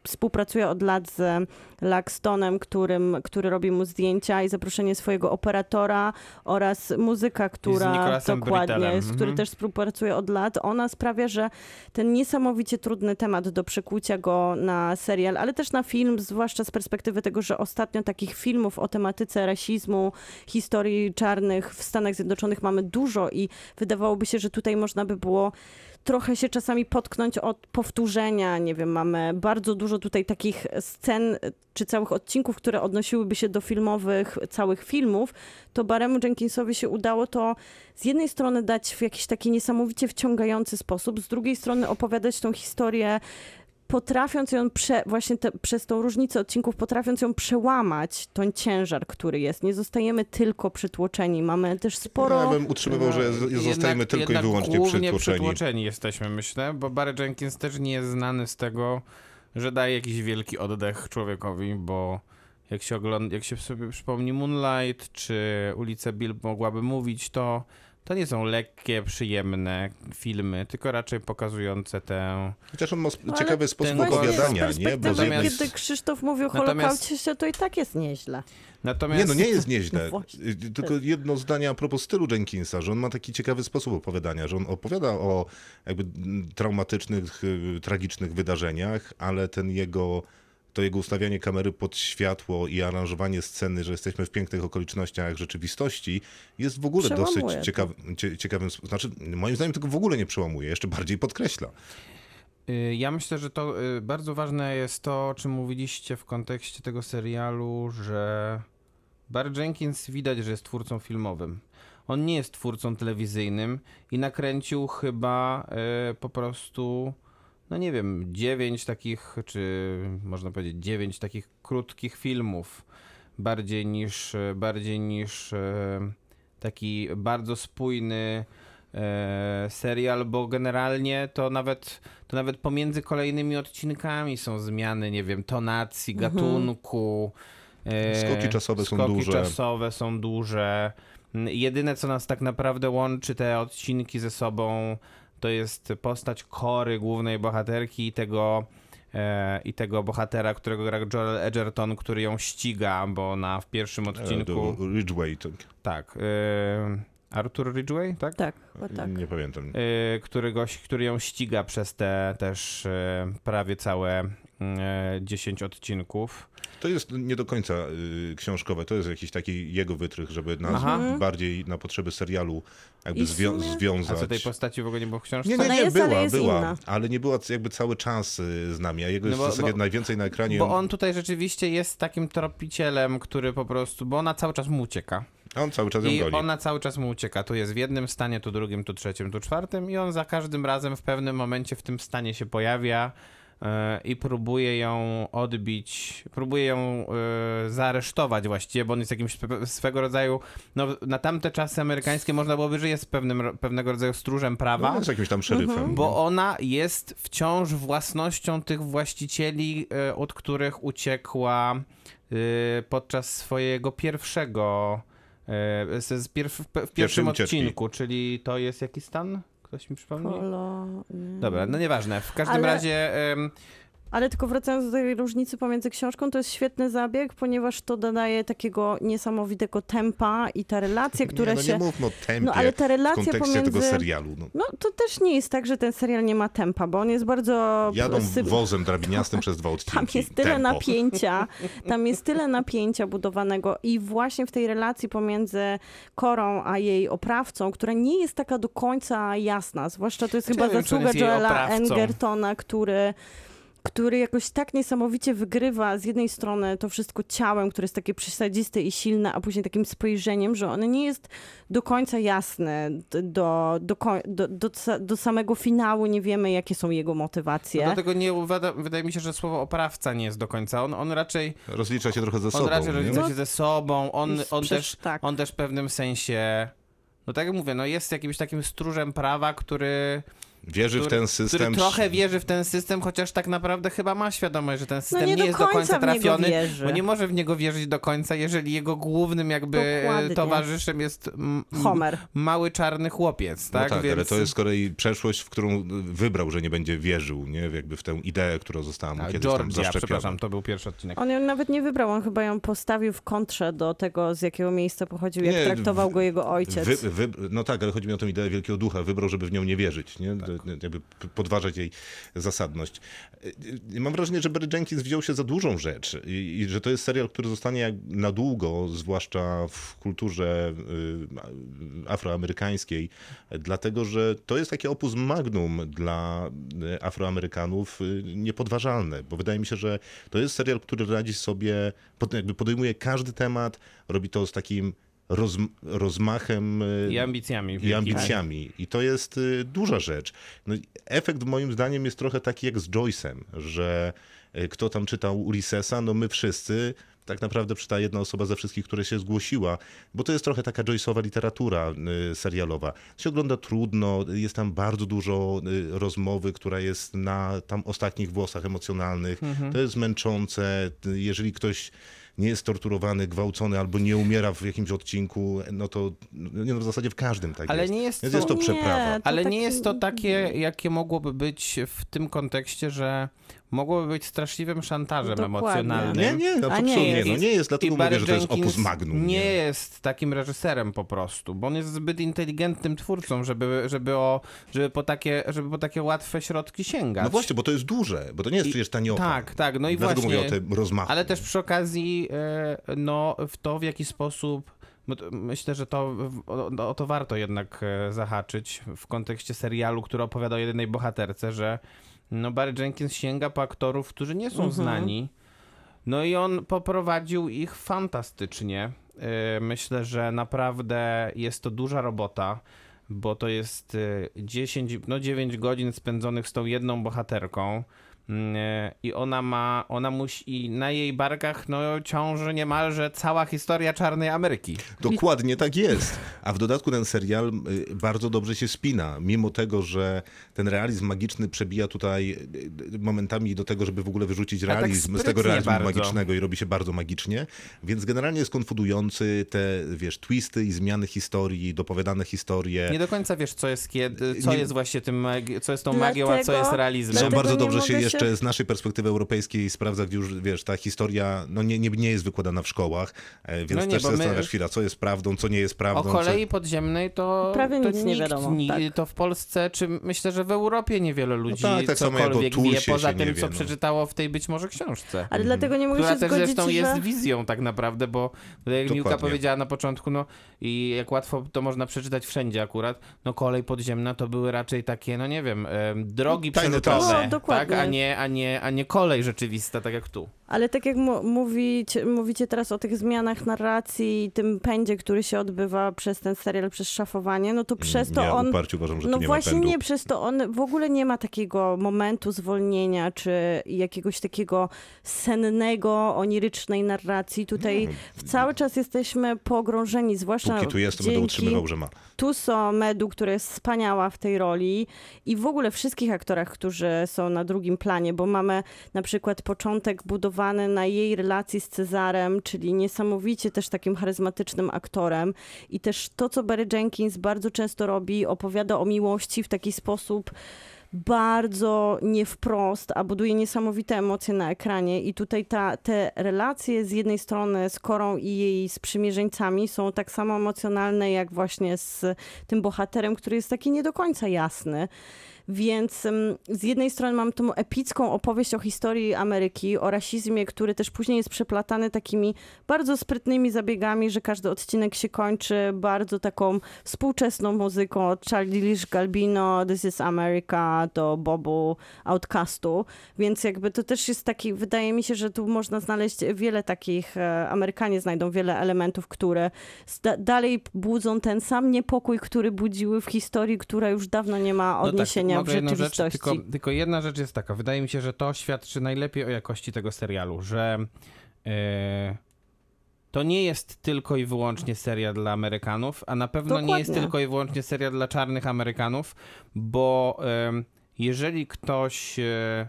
współpracuje od lat z Laxtonem, którym, który robi mu zdjęcia i zaproszenie swojego operatora oraz muzyka, która Nicolasem dokładnie, z który Mhm. też współpracuje od lat, ona sprawia, że ten niesamowicie trudny temat do przekucia go na serial, ale też na film, zwłaszcza z perspektywy tego, że ostatnio takich filmów o tematyce rasizmu, historii czarnych w Stanach Zjednoczonych mamy dużo i wydawałoby się, że tutaj można by było trochę się czasami potknąć od powtórzenia. Nie wiem, mamy bardzo dużo tutaj takich scen czy całych odcinków, które odnosiłyby się do filmowych, całych filmów, to Baremu Jenkinsowi się udało to z jednej strony dać w jakiś taki niesamowicie wciągający sposób, z drugiej strony opowiadać tą historię potrafiąc ją prze, właśnie te, przez tą różnicę odcinków, potrafiąc ją przełamać, ten ciężar, który jest. Nie zostajemy tylko przytłoczeni, mamy też sporo... Ja bym utrzymywał, że z- Jednak- zostajemy tylko i jednak wyłącznie głównie przytłoczeni. przytłoczeni jesteśmy, myślę, bo Barry Jenkins też nie jest znany z tego, że daje jakiś wielki oddech człowiekowi, bo jak się, ogląda, jak się sobie przypomni Moonlight, czy Ulice Bill mogłaby mówić, to to nie są lekkie, przyjemne filmy, tylko raczej pokazujące tę... Chociaż on ma sp- No, ciekawy sposób opowiadania, nie? Bo. Natomiast- kiedy Krzysztof mówił o Natomiast- Holokauście, to i tak jest nieźle. Natomiast... Nie, no nie jest nieźle. No [LAUGHS] właśnie. Y, Tylko jedno zdanie a propos stylu Jenkinsa, że on ma taki ciekawy sposób opowiadania, że on opowiada o jakby mm, traumatycznych, y, tragicznych wydarzeniach, ale ten jego, to jego ustawianie kamery pod światło i aranżowanie sceny, że jesteśmy w pięknych okolicznościach rzeczywistości, jest w ogóle Przełamuje dosyć to. ciekawy, cie, ciekawym, znaczy moim zdaniem tego w ogóle nie przełamuje, jeszcze bardziej podkreśla. Y, Ja myślę, że to y, bardzo ważne jest to, o czym mówiliście w kontekście tego serialu, że Barry Jenkins widać, że jest twórcą filmowym. On nie jest twórcą telewizyjnym i nakręcił chyba y, po prostu, no nie wiem, dziewięć takich, czy można powiedzieć dziewięć takich krótkich filmów, bardziej niż, bardziej niż y, taki bardzo spójny e, serial, bo generalnie to nawet, to nawet pomiędzy kolejnymi odcinkami są zmiany, nie wiem, tonacji, gatunku. e, Skoki czasowe są skoki duże. czasowe są duże. Jedyne, co nas tak naprawdę łączy te odcinki ze sobą, to jest postać Kory, głównej bohaterki i tego e, i tego bohatera, którego gra Joel Edgerton, który ją ściga, bo na w pierwszym E, odcinku... do Ridgeway, to, Tak. E, Arthur Ridgway, tak? Tak, chyba tak. nie pamiętam. Y, który, goś, który ją ściga przez te też y, prawie całe 10 odcinków. To jest nie do końca y, książkowe, to jest jakiś taki jego wytrych, żeby nas Aha. bardziej na potrzeby serialu jakby zwią- sumie- A związać. co tej postaci w ogóle nie było w książce? Nie, nie, nie, jest, ale była, jest była, inna. ale nie była jakby cały czas y, z nami, a jego No jest bo- w zasadzie bo- najwięcej na ekranie. Bo on tutaj rzeczywiście jest takim tropicielem, który po prostu, bo ona cały czas mu ucieka. A on cały czas ją I goni. ona cały czas mu ucieka. Tu jest w jednym stanie, tu drugim, tu trzecim, tu czwartym i on za każdym razem w pewnym momencie w tym stanie się pojawia e, i próbuje ją odbić, próbuje ją e, zaaresztować właściwie, bo on jest jakimś swe- swego rodzaju, no na tamte czasy amerykańskie można byłoby, że jest pewnym, pewnego rodzaju stróżem prawa. No, jest jakimś tam szeryfem. Bo ona jest wciąż własnością tych właścicieli, e, od których uciekła e, podczas swojego pierwszego. e, Z, z pierw, w, pierwszym odcinku, czyli to jest jaki stan? Ktoś mi przypomni? Kolo... Dobra, no nieważne. W każdym Ale- razie. em, Ale tylko wracając do tej różnicy pomiędzy książką, to jest świetny zabieg, ponieważ to dodaje takiego niesamowitego tempa i te relacje, [LAUGHS] które nie, no się... nie mówmy o tempie No ale te w relacje kontekście pomiędzy... tego serialu. No. No to też nie jest tak, że ten serial nie ma tempa, bo on jest bardzo... Jadą syp- wozem [LAUGHS] drabiniastym przez dwa odcinki. Tam jest tyle Tempo. napięcia, [LAUGHS] tam jest tyle napięcia budowanego i właśnie w tej relacji pomiędzy Korą a jej oprawcą, która nie jest taka do końca jasna, zwłaszcza to jest Ja chyba nie wiem, czy on zasługa Joela. Engertona, który który jakoś tak niesamowicie wygrywa z jednej strony to wszystko ciałem, które jest takie przesadziste i silne, a później takim spojrzeniem, że ono nie jest do końca jasne. D- Do, do, do, do, do samego finału nie wiemy, jakie są jego motywacje. no dlatego nie uwada, wydaje mi się, że słowo oprawca nie jest do końca. On, on raczej, Rozlicza się trochę ze on sobą. raczej nie? rozlicza No, się ze sobą. On, on, też, tak. on też w pewnym sensie. No tak jak mówię, no jest jakimś takim stróżem prawa, który. Wierzy w który, ten system. Który trochę wierzy w ten system, chociaż tak naprawdę chyba ma świadomość, że ten system No nie nie, do jest do końca w trafiony, bo nie może w niego wierzyć do końca, jeżeli jego głównym jakby Dokładnie. towarzyszem jest Homer. mały czarny chłopiec, No tak? tak, Więc... ale to jest z kolei przeszłość, w którą wybrał, że nie będzie wierzył, nie? Jakby w tę ideę, która została mu A, kiedyś tam Georgia, zaszczepiona. przepraszam, to był pierwszy odcinek. On ją nawet nie wybrał, on chyba ją postawił w kontrze do tego, z jakiego miejsca pochodził, jak Nie, traktował w- go jego ojciec. Wy, wy, no tak, ale chodzi mi o tę ideę wielkiego ducha. Wybrał, żeby w nią nie wierzyć, nie? Tak. Jakby podważać jej zasadność. Y, y, Mam wrażenie, że Barry Jenkins wziął się za dużą rzecz i, i że to jest serial, który zostanie na długo, zwłaszcza w kulturze y, afroamerykańskiej, dlatego, że to jest takie opus magnum dla Afroamerykanów niepodważalne, bo wydaje mi się, że to jest serial, który radzi sobie, jakby podejmuje każdy temat, robi to z takim roz, rozmachem y, I ambicjami. i ambicjami. I to jest y, duża rzecz. No, efekt moim zdaniem jest trochę taki jak z Joyce'em, że y, kto tam czytał Ulyssesa, no my wszyscy, tak naprawdę przy ta jedna osoba ze wszystkich, które się zgłosiła, bo to jest trochę taka Joyce'owa literatura serialowa. To się ogląda trudno, jest tam bardzo dużo rozmowy, która jest na tam ostatnich włosach emocjonalnych. To jest męczące. Jeżeli ktoś nie jest torturowany, gwałcony albo nie umiera w jakimś odcinku, no to no, w zasadzie w każdym tak Ale jest. nie jest to- jest to Nie, przeprawa. to Ale taki- nie jest to takie, jakie mogłoby być w tym kontekście, że mogłoby być straszliwym szantażem Dokładnie. emocjonalnym. Nie, nie, no, nie absolutnie nie, jest. no nie jest, dlatego I Barry mówię, że to jest opus magnum. Nie jest takim reżyserem po prostu, bo on jest zbyt inteligentnym twórcą, żeby, żeby, o, żeby, po, takie, żeby po takie łatwe środki sięgać. No właśnie, bo to jest duże, bo to nie jest I- przecież taniocha. Tak, tak, no i Dlatego właśnie. mówię o tym rozmachu. Ale też przy okazji, e, no, w to w jaki sposób. Myślę, że to o, o to warto jednak e, zahaczyć w kontekście serialu, który opowiada o jedynej bohaterce, że no Barry Jenkins sięga po aktorów, którzy nie są znani. No i on poprowadził ich fantastycznie. E, Myślę, że naprawdę jest to duża robota, bo to jest e, 10, no 9 godzin spędzonych z tą jedną bohaterką. Mm, e, I ona ma, ona musi, i na jej barkach no, ciąży niemalże cała historia Czarnej Ameryki. Dokładnie tak jest. A w dodatku ten serial y, bardzo dobrze się spina, mimo tego, że ten realizm magiczny przebija tutaj y, y, momentami do tego, żeby w ogóle wyrzucić tak realizm z tego realizmu bardzo. magicznego i robi się bardzo magicznie. Więc generalnie jest konfudujący te, wiesz, twisty i zmiany historii, dopowiadane historie. Nie do końca wiesz, co jest kiedy, co Nie- jest właśnie tym, co jest tą magią, a co Dlatego- jest realizmem. Są Dlatego bardzo dobrze się się- jeszcze z naszej perspektywy europejskiej sprawdza, gdzie już, wiesz, ta historia no nie, nie, nie jest wykładana w szkołach, e, więc No nie, też się my- zastanawiasz chwila, co jest prawdą, co nie jest prawdą. O kolei podziemnej to, Prawie to nic nie wiadomo, ni- tak. To w Polsce, czy myślę, że w Europie niewiele ludzi tak, tak o cokolwiek wie, poza tym, wie, co no. przeczytało w tej być może książce. Ale dlatego nie mogę Która się też zgodzić, zresztą że... jest wizją tak naprawdę, bo tak jak Miłka powiedziała na początku, no i jak łatwo to można przeczytać wszędzie akurat, no kolej podziemna to były raczej takie, no nie wiem, em, drogi No. No, dokładnie, tak, a nie nie, a, nie, a nie kolej rzeczywista, tak jak tu. Ale tak jak mówicie, mówicie teraz o tych zmianach narracji i tym pędzie, który się odbywa przez ten serial, przez szafowanie, no to przez to ja on... uparcie uważam, że No tu nie właśnie nie, przez to on w ogóle nie ma takiego momentu zwolnienia, czy jakiegoś takiego sennego, onirycznej narracji. Tutaj cały czas jesteśmy pogrążeni, zwłaszcza Póki tu jest, to będę utrzymywał, że ma. Tuso Medu, która jest wspaniała w tej roli i w ogóle wszystkich aktorach, którzy są na drugim planie, bo mamy na przykład początek budowany na jej relacji z Cezarem, czyli niesamowicie też takim charyzmatycznym aktorem i też to, co Barry Jenkins bardzo często robi, opowiada o miłości w taki sposób bardzo nie wprost, a buduje niesamowite emocje na ekranie i tutaj ta, te relacje z jednej strony z Korą i jej sprzymierzeńcami są tak samo emocjonalne jak właśnie z tym bohaterem, który jest taki nie do końca jasny. Więc z jednej strony mam tą epicką opowieść o historii Ameryki, o rasizmie, który też później jest przeplatany takimi bardzo sprytnymi zabiegami, że każdy odcinek się kończy bardzo taką współczesną muzyką od Childish Galbino, This is America, do Bobu Outcastu. Więc jakby to też jest taki, wydaje mi się, że tu można znaleźć wiele takich, e, Amerykanie znajdą wiele elementów, które dalej budzą ten sam niepokój, który budziły w historii, która już dawno nie ma odniesienia no w mogę jedną rzecz, rzeczywistości. tylko, tylko jedna rzecz jest taka. Wydaje mi się, że to świadczy najlepiej o jakości tego serialu, że e, to nie jest tylko i wyłącznie seria dla Amerykanów, a na pewno nie jest Dokładnie. tylko i wyłącznie seria dla czarnych Amerykanów, bo em, jeżeli ktoś e,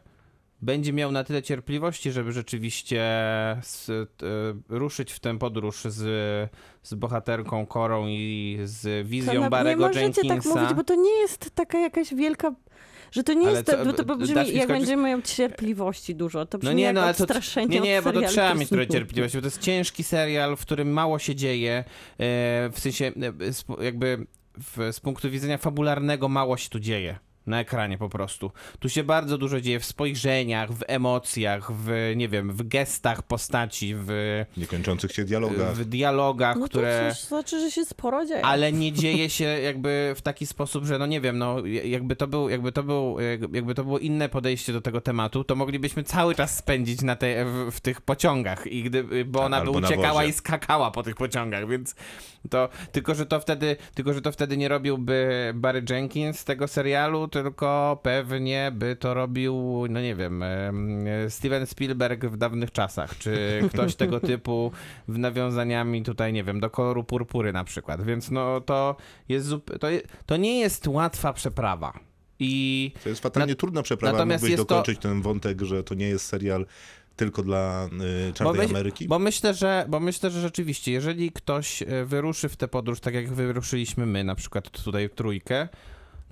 będzie miał na tyle cierpliwości, żeby rzeczywiście s, e, ruszyć w tę podróż z, z bohaterką Korą i z wizją na- Barego Nie możecie Jenkinsa. tak mówić, bo to nie jest taka jakaś wielka... Że to nie Ale jest, co, to, to brzmi, mi jak skończyć? będziemy miał cierpliwości dużo, to brzmi No nie, jak no ale to, nie, nie, bo to trzeba mieć trochę cierpliwości, bo to jest ciężki serial, w którym mało się dzieje, e, w sensie e, jakby w, z punktu widzenia fabularnego mało się tu dzieje. Na ekranie po prostu. Tu się bardzo dużo dzieje w spojrzeniach, w emocjach, w, nie wiem, w gestach postaci, w, Niekończących się dialogach. w dialogach, No które... to coś znaczy, że się sporo dzieje. Ale nie dzieje się jakby w taki sposób, że no nie wiem, no jakby to był, jakby to był, jakby to było inne podejście do tego tematu, to moglibyśmy cały czas spędzić na tej, w, w tych pociągach i gdy, bo ona by uciekała i skakała po tych pociągach, więc to, tylko że to wtedy, tylko że to wtedy nie robiłby Barry Jenkins tego serialu, tylko pewnie by to robił, no nie wiem, em, Steven Spielberg w dawnych czasach, czy [LAUGHS] ktoś tego typu w nawiązaniami tutaj, nie wiem, do koloru purpury na przykład, więc no to jest, to, to nie jest łatwa przeprawa. I To jest fatalnie Nat- trudna przeprawa. natomiast Mógłbyś jest to- dokończyć ten wątek, że to nie jest serial tylko dla y, czarnej myśl- Ameryki. Bo myślę, że, bo myślę, że rzeczywiście, jeżeli ktoś e, wyruszy w tę podróż, tak jak wyruszyliśmy my, na przykład tutaj w trójkę,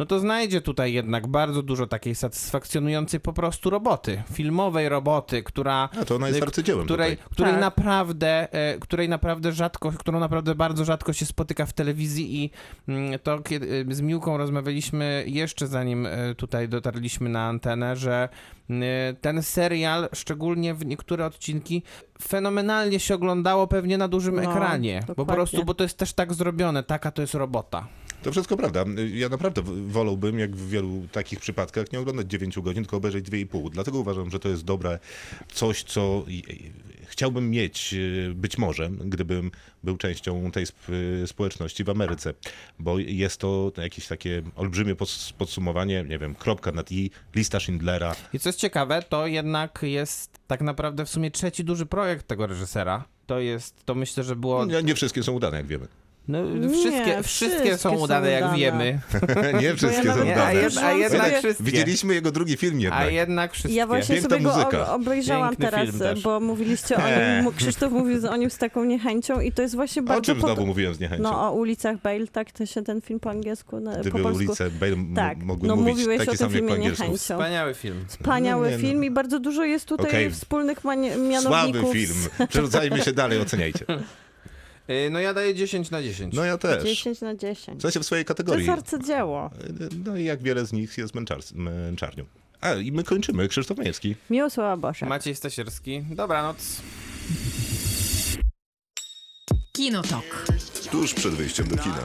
no to znajdzie tutaj jednak bardzo dużo takiej satysfakcjonującej po prostu roboty, filmowej roboty, która A to ona jest y, arcydziełem której, tutaj. której Tak. naprawdę, e, której naprawdę rzadko, którą naprawdę bardzo rzadko się spotyka w telewizji i mm, to kiedy e, z Miłką rozmawialiśmy jeszcze zanim e, tutaj dotarliśmy na antenę, że ten serial, szczególnie w niektóre odcinki, fenomenalnie się oglądało pewnie na dużym No, ekranie. Po dokładnie. prostu, bo to jest też tak zrobione, taka to jest robota. To wszystko prawda. Ja naprawdę wolałbym, jak w wielu takich przypadkach, nie oglądać 9 godzin, tylko obejrzeć 2,5. Dlatego uważam, że to jest dobre coś, co chciałbym mieć y, być może, gdybym był częścią tej y, społeczności w Ameryce. Bo jest to jakieś takie olbrzymie pods- podsumowanie, nie wiem, kropka nad i, lista Schindlera. I co jest ciekawe, to jednak jest tak naprawdę w sumie trzeci duży projekt tego reżysera. To jest, to myślę, że było Nie, nie wszystkie są udane, jak wiemy. No, Nie, wszystkie, wszystkie, wszystkie są są udane, jak udane. wiemy. [LAUGHS] nie wszystkie ja są nawet- a, udane. jed, a jednak sobie- wszystkie. Widzieliśmy jego drugi film A jednak. jednak wszystkie. Ja właśnie Piękna sobie go muzyka. ob- obejrzałam Piękny teraz, bo mówiliście o nim, [LAUGHS] Krzysztof mówił o nim z taką niechęcią i to jest właśnie O bardzo... czym pod- znowu mówiłem z niechęcią? No o ulicach Bale, tak to się ten film po angielsku, na, po Gdyby polsku. ulice Bale Tak, mogły no mówić mówiłeś o tym po filmie niechęcią. Wspaniały film. Wspaniały No nie, no. film i bardzo dużo jest tutaj wspólnych mani- Słaby mianowników. film. Przerzucajmy się dalej, oceniajcie. [LAUGHS] Y, No ja daję 10 na 10. No ja też. 10 na 10. W sensie w swojej To kategorii. jest arcydzieło. No i jak wiele z nich jest męczar- męczarnią. A, i my kończymy. Krzysztof Majewski. Miłosława Bosia. Maciej Stasierski. Dobranoc. Kinotok. Tuż przed wyjściem do kina.